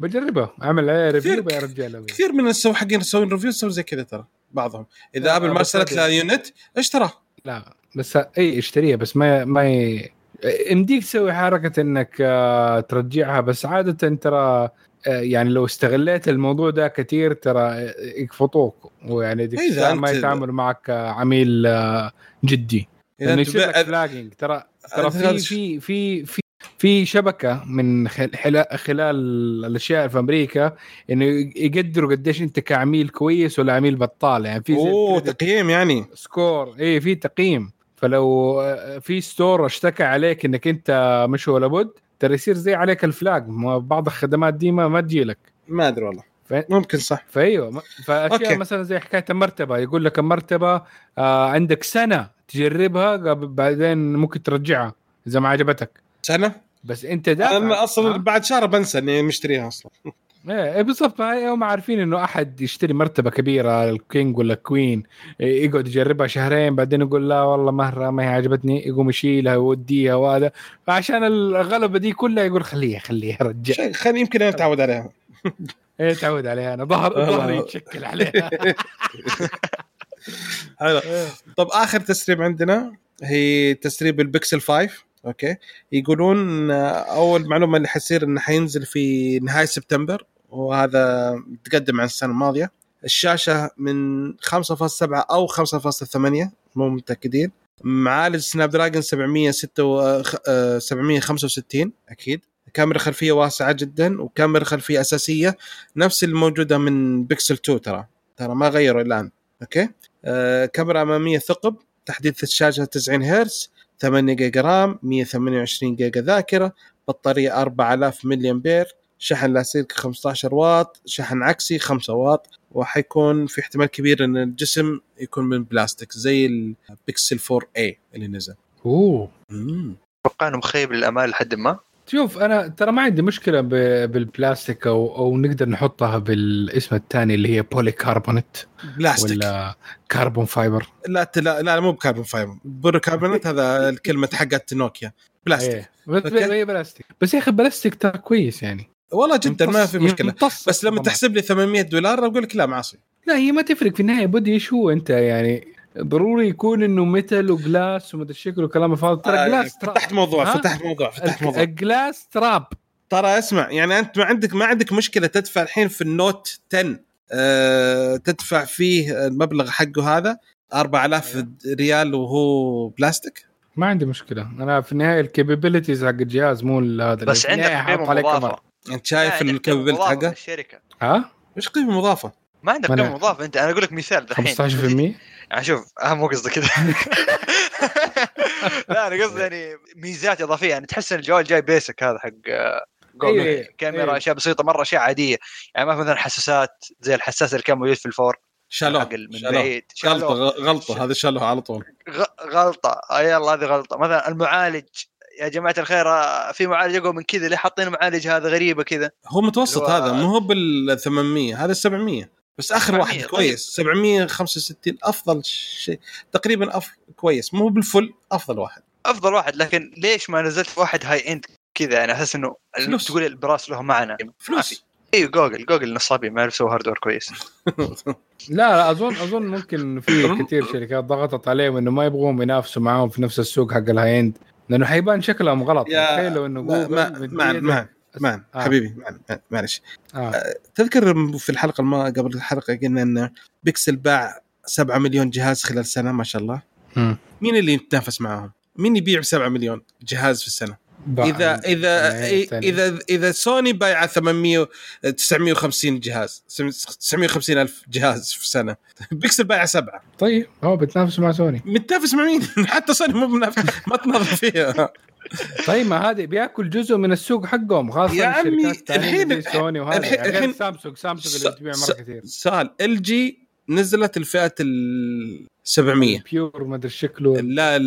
بجربه أعمل عليه review يا رجال كثير من السو حقين يسوون review يسوون زي كذا ترى بعضهم. إذا ابل ما ارسلت له unit اشتراه لا بس اي اشتريها بس ما ما ي... يمديك تسوي حركة إنك آه، ترجعها بس عادة ترى يعني لو استغليت الموضوع ده كثير ترى يقفطوك ويعني ديك إذا ما يتعامل معك آه، عميل آه، جدي. بع- flagging ترى ترى في في في في في شبكة من خل- خلال الأشياء في أمريكا إنه يقدروا قديش أنت كعميل كويس ولا عميل بطال. يعني في أوه تقييم يعني. Score اي في تقييم. فلو آه، في store اشتكى عليك إنك أنت مش ولا بد ترى يصير زي عليك ال flag ما بعض الخدمات دي ما, ما تجي لك ما أدري والله. ف- ممكن صح. فأيوه فأشياء okay. مثلا زي حكاية المرتبة يقول لك المرتبة آه عندك سنة تجربها بعدين ممكن ترجعها إذا ما عجبتك. سنة؟ بس أنت دافع. أنا أصلا؟ بعد شهر بنسى إني مشتريها أصلا. إيه إيه بالضبط. هاي هم عارفين إنه أحد يشتري مرتبة كبيرة ال king ولا ال queen إيه، يقعد يجربها شهرين بعدين يقول لا والله مره ما هي عجبتني يقوم يشيلها ويوديها وهذا. فعشان الغلبة دي كلها يقول خليها خليها شيء خليني يمكن أنا أتعود عليها. إيه تعود عليها. أنا ظهر. ظهري يتشكل عليها. حلو. إيه. طب آخر تسريب عندنا هي تسريب البكسل 5 okay. يقولون آه، أول معلومة اللي حيصير إنه حينزل في نهاية سبتمبر وهذا متقدم عن السنة الماضية. الشاشة من 5.7 أو 5.8 مو متأكدين. معالج Snapdragon 706 765 أكيد. كاميرا خلفية واسعة جدا وكاميرا خلفية أساسية نفس الموجودة من بيكسل 2 ترى. ترى ما غيروا الآن okay. آه كاميرا أمامية ثقب تحديث الشاشة 90 هرتز. 8 جيجا رام 128 جيجا ذاكرة بطارية 4000 ملي امبير شحن لاسلكي 15 واط شحن عكسي 5 واط وحيكون في احتمال كبير إن الجسم يكون من بلاستيك زي البيكسل 4 اي اللي نزل. أوه. أتوقع إنه مخيب للأمال لحد ما. شوف أنا ترى ما عندي مشكلة بالبلاستيك أو أو نقدر نحطها بالاسم الثاني اللي هي polycarbonate بلاستيك. ولا carbon fiber لا لا لا, مو ب carbon fiber polycarbonate هذا الكلمة حقت نوكيا. بلاستيك. إيه. بلاستيك. بس يا أخي بلاستيك ترى كويس يعني. والله جدا ما في مشكلة. يمتص بس لما. تحسب لي 800 دولار أقول لك لا معصي لا هي ما تفرق في النهاية. بدي إيش هو أنت يعني؟ ضروري يكون إنه metal و glass ومدري شكل وكلام فاضي ترى آه، glass تراب فتحت موضوع ها؟ فتحت موضوع فتحت موضوع. ال glass تراب ترى اسمع يعني أنت ما عندك ما عندك مشكلة تدفع الحين في ال Note 10 أه تدفع فيه المبلغ حقه هذا 4000 ريال وهو بلاستيك ما عندي مشكلة. أنا في النهاية ال capabilities حق الجهاز مو هذا بس عندك قيمة مضافة. كاميرا. انت شايف لا، عندك قيمة ال capability حقه؟ الشركة ها؟ إيش قيمة مضافة؟ ما عندك قيمة مضافة. انت أنا أقول لك مثال دحين. 15% يعني شوف أهم مو قصدي كذا لا أنا قصدي يعني ميزات إضافية يعني تحس إن الجوال جاي basic هذا حق آه، جوجل إيه، كاميرا إيه. أشياء بسيطة مرة أشياء عادية. يعني ما في مثلا حساسات زي الحساس اللي كان موجود في ال four. شالوه من شالوه. بعيد. غلطة شالوه. غلطة هذا شالوه على طول. غ- غلطة. آه يلا هذه غلطة. مثلا المعالج يا جماعة الخير آه، في معالج أقوى من كذا ليه حاطين معالج هذا غريبة كذا؟ هو متوسط هو- هذا مو هو بال 800 هذا 700 بس آخر 700 واحد طيب. كويس. 765 أفضل شيء. تقريبا أف... كويس. مو بال full أفضل واحد. أفضل واحد لكن ليش ما نزلت واحد high end كذا؟ يعني أحس إنه فلوس. تقول ال price له معنى. ما في. فلوس. أيوه جوجل. جوجل نصابين ما يعرف يسوي hardware كويس. لا لا أظن أظن ممكن في كثير شركات ضغطت عليهم إنه ما يبغون ينافسوا معاهم في نفس السوق حق ال high end لأنه حيبان شكلهم غلط. يا- تخيل لو إنه ما جوجل ما مان آه. حبيبي مان- معلش آه. تذكر في الحلقة الما قبل الحلقة قلنا إن بيكسل باع 7 مليون جهاز خلال سنة ما شاء الله مم. مين اللي يتنافس معاهم؟ مين يبيع ب 7 مليون جهاز في السنة؟ باع- اذا اذا. اذا إذا سوني بايعه 800 950 جهاز 950 ألف جهاز في سنة. بيكسل بايعه سبعة. طيب هو بتنافس مع سوني. متنافس مع مين؟ حتى سوني مو منافس. ما تنظف فيها. طيب ما هذه بياكل جزء من السوق حقهم خاصة يا عمي، الحين- سوني وهذا. الحين- الحين- سامسونج سامسونج اللي تبيع مرة كثير. سؤال. إل جي نزلت الفئة ال 700 pure ما أدري شكله. لا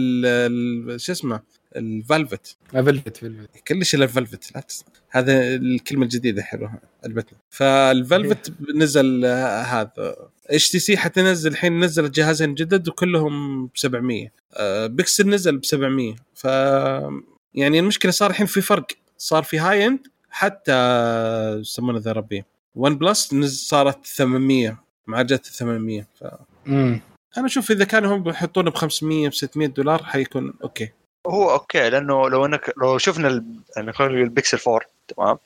شو اسمه؟ ال Velvet. Velvet Velvet كلش إلا ال Velvet لا. هذا الكلمة الجديدة حلوة عجبتني فال Velvet نزل آه، هذا. HTC حتنزل الحين نزلت جهازين جدد وكلهم ب 700 آه، بيكسل نزل ب 700 ف يعني المشكلة صار الحين في فرق. صار في high end حتى يسمونه ذا ربي. OnePlus صارت 800 معالجات 800 ف أنا أشوف إذا كانوا هم بيحطونه ب 500 ب 600 دولار حيكون أوكي. هو أوكي لأنه لو إنك لو شفنا ال- يعني خلينا نقول البيكسل 4 تمام؟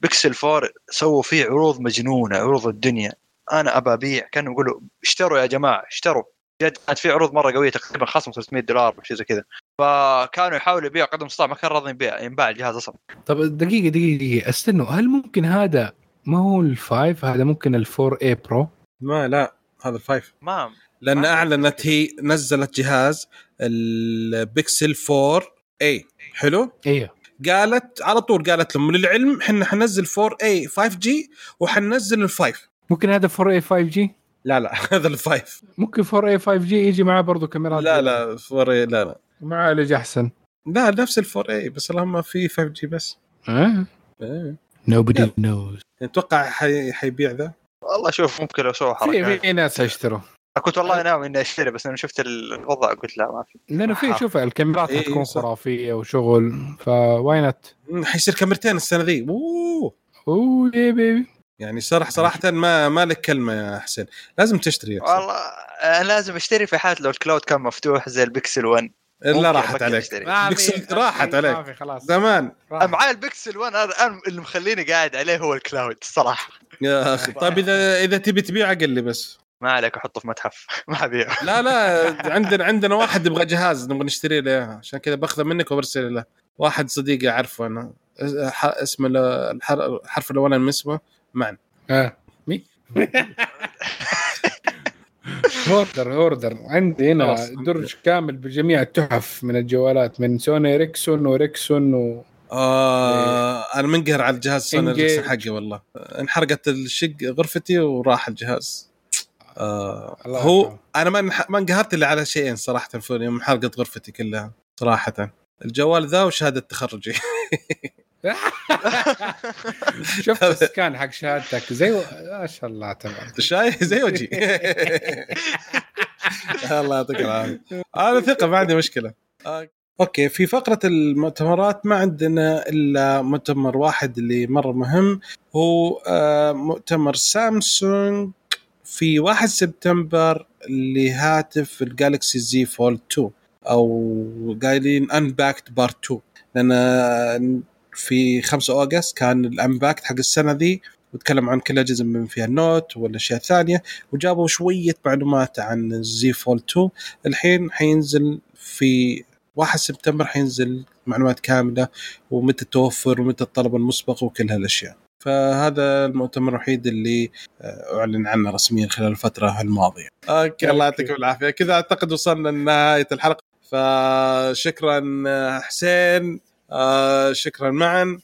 بيكسل 4 سووا فيه عروض مجنونة عروض الدنيا. أنا أبى أبيع كانوا يقولوا اشتروا يا جماعة اشتروا. جد كانت في عروض مرة قوية تقريبا خصم 300 دولار شيء زي كذا. فكانوا يحاولوا يبيعوا قد ما استطاع ما كان راضي يبيع ينباع الجهاز أصلا. طب دقيقة دقيقة دقيقة. استنوا هل ممكن هذا ما هو ال five هذا ممكن ال four a pro ما لا هذا ال five ما لأن أعلنت هي نزلت جهاز البيكسل 4a حلو؟ أيوه قالت على طول قالت لهم للعلم إحنا حننزل 4 اي 5 جي وحننزل ال five ممكن هذا 4 اي 5 جي لا لا هذا ال five ممكن 4 اي 5 جي يجي معاه برضه كاميرات لا لا 4a لا لا. معالج أحسن. لا نفس ال 4a بس اللهم في 5G بس. آه إيه. nobody يلا. knows. أتوقع حي... حيبيع ذا. والله شوف ممكن لو سووا في حركه في ناس يشتروا كنت والله ناوي إني أشتري بس لما شفت الوضع قلت لا ما في. لأنه في شوف الكاميرات إيه، حتكون صح. خرافية وشغل فواي نوت مم، حيصير كاميرتين السنة ذي. أوه. oh yeah baby يعني صراحة صراحة ما ما لك كلمة يا حسين. لازم تشتري يا حسين. والله أنا لازم أشتري في حالة لو ال cloud كان مفتوح زي البكسل 1 إلا راحت عليك. أشتري. ما في- بيكسل راحت عليك. ما في خلاص. زمان. معاي البكسل 1 أنا الان اللي مخليني قاعد عليه هو ال cloud الصراحه يا أخي. طيب إذا إذا تبي تبيع قل لي بس. ما عليك أحطه في متحف. ما ابيعه لا لا عندنا عندنا واحد يبغى جهاز نبغى نشتري له إياه، عشان كذا باخذه منك وبرسل له. واحد صديقي أعرفه أنا. ح- اسمه ال- الحر- الحرف الأولاني من اسمه معن. آه. مي؟ أوردر أوردر. عندي هنا. درج كامل بجميع التحف من الجوالات من سوني ريكسون وريكسون و... آه أنا منقهر على الجهاز سوني. إريكسون حقي والله. انحرقت الشق غرفتي وراح الجهاز. آه هو. أنا ما ما انقهرت إلا على شيئين صراحة الفون يوم انحرقت غرفتي كلها صراحة. الجوال ذا وشهادة تخرجي. شفت ال scan حق شهادتك؟ زي و... ما شاء الله تمام. شايف زي وجهي. الله يعطيك العافية. أنا ثقة ما عندي مشكلة. okay في فقرة المؤتمرات ما عندنا إلا مؤتمر واحد اللي مرة مهم هو آه، مؤتمر سامسونج في 1 سبتمبر لهاتف ال Galaxy Z Fold 2 أو قايلين Unpacked Part 2 لأن في 5 August كان ال Unpacked حق السنة ذي وتكلم عن كل الاجهزه من فيها ال Note والاشياء الثانية وجابوا شوية معلومات عن ال Z Fold 2 الحين حينزل في 1 سبتمبر حينزل معلومات كاملة ومتى التوفر ومتى الطلب المسبق وكل هالأشياء. فهذا المؤتمر الوحيد اللي آه، أعلن عنه رسميا خلال الفترة الماضية. okay الله. يعطيكم العافية كذا أعتقد وصلنا لنهاية الحلقة فشكرا آه، حسين آه، شكرا معن.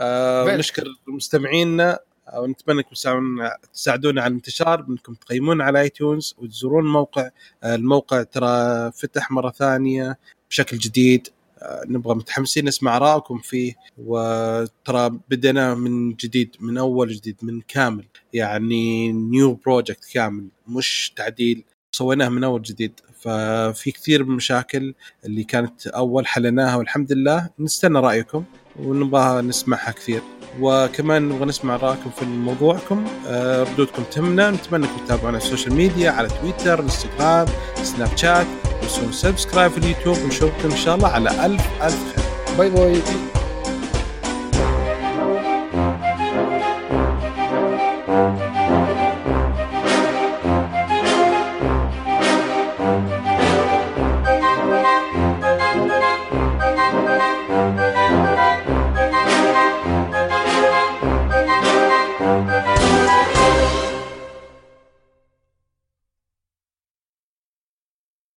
ونشكر مستمعينا ونتمنى أنكم تساعدونا على الانتشار بأنكم تقيمونا على iTunes وتزورون الموقع الموقع ترى فتح مرة ثانية بشكل جديد نبغى متحمسين نسمع ارائكم فيه وترى بدينا من جديد من أول جديد من كامل. يعني new project كامل مش تعديل. سويناه من أول جديد. ففي كثير من المشاكل اللي كانت أول حلقاتنا والحمد لله نستنى رأيكم ونبغى نسمعها كثير. وكمان نبغى نسمع رأيكم في موضوعكم. آه، ردودكم تهمنا. نتمنى أنكم تتابعونا في السوشيال ميديا على تويتر انستغرام سناب شات وسووا subscribe في اليوتيوب ونشوفكم إن شاء الله على ألف ألف خير. bye bye.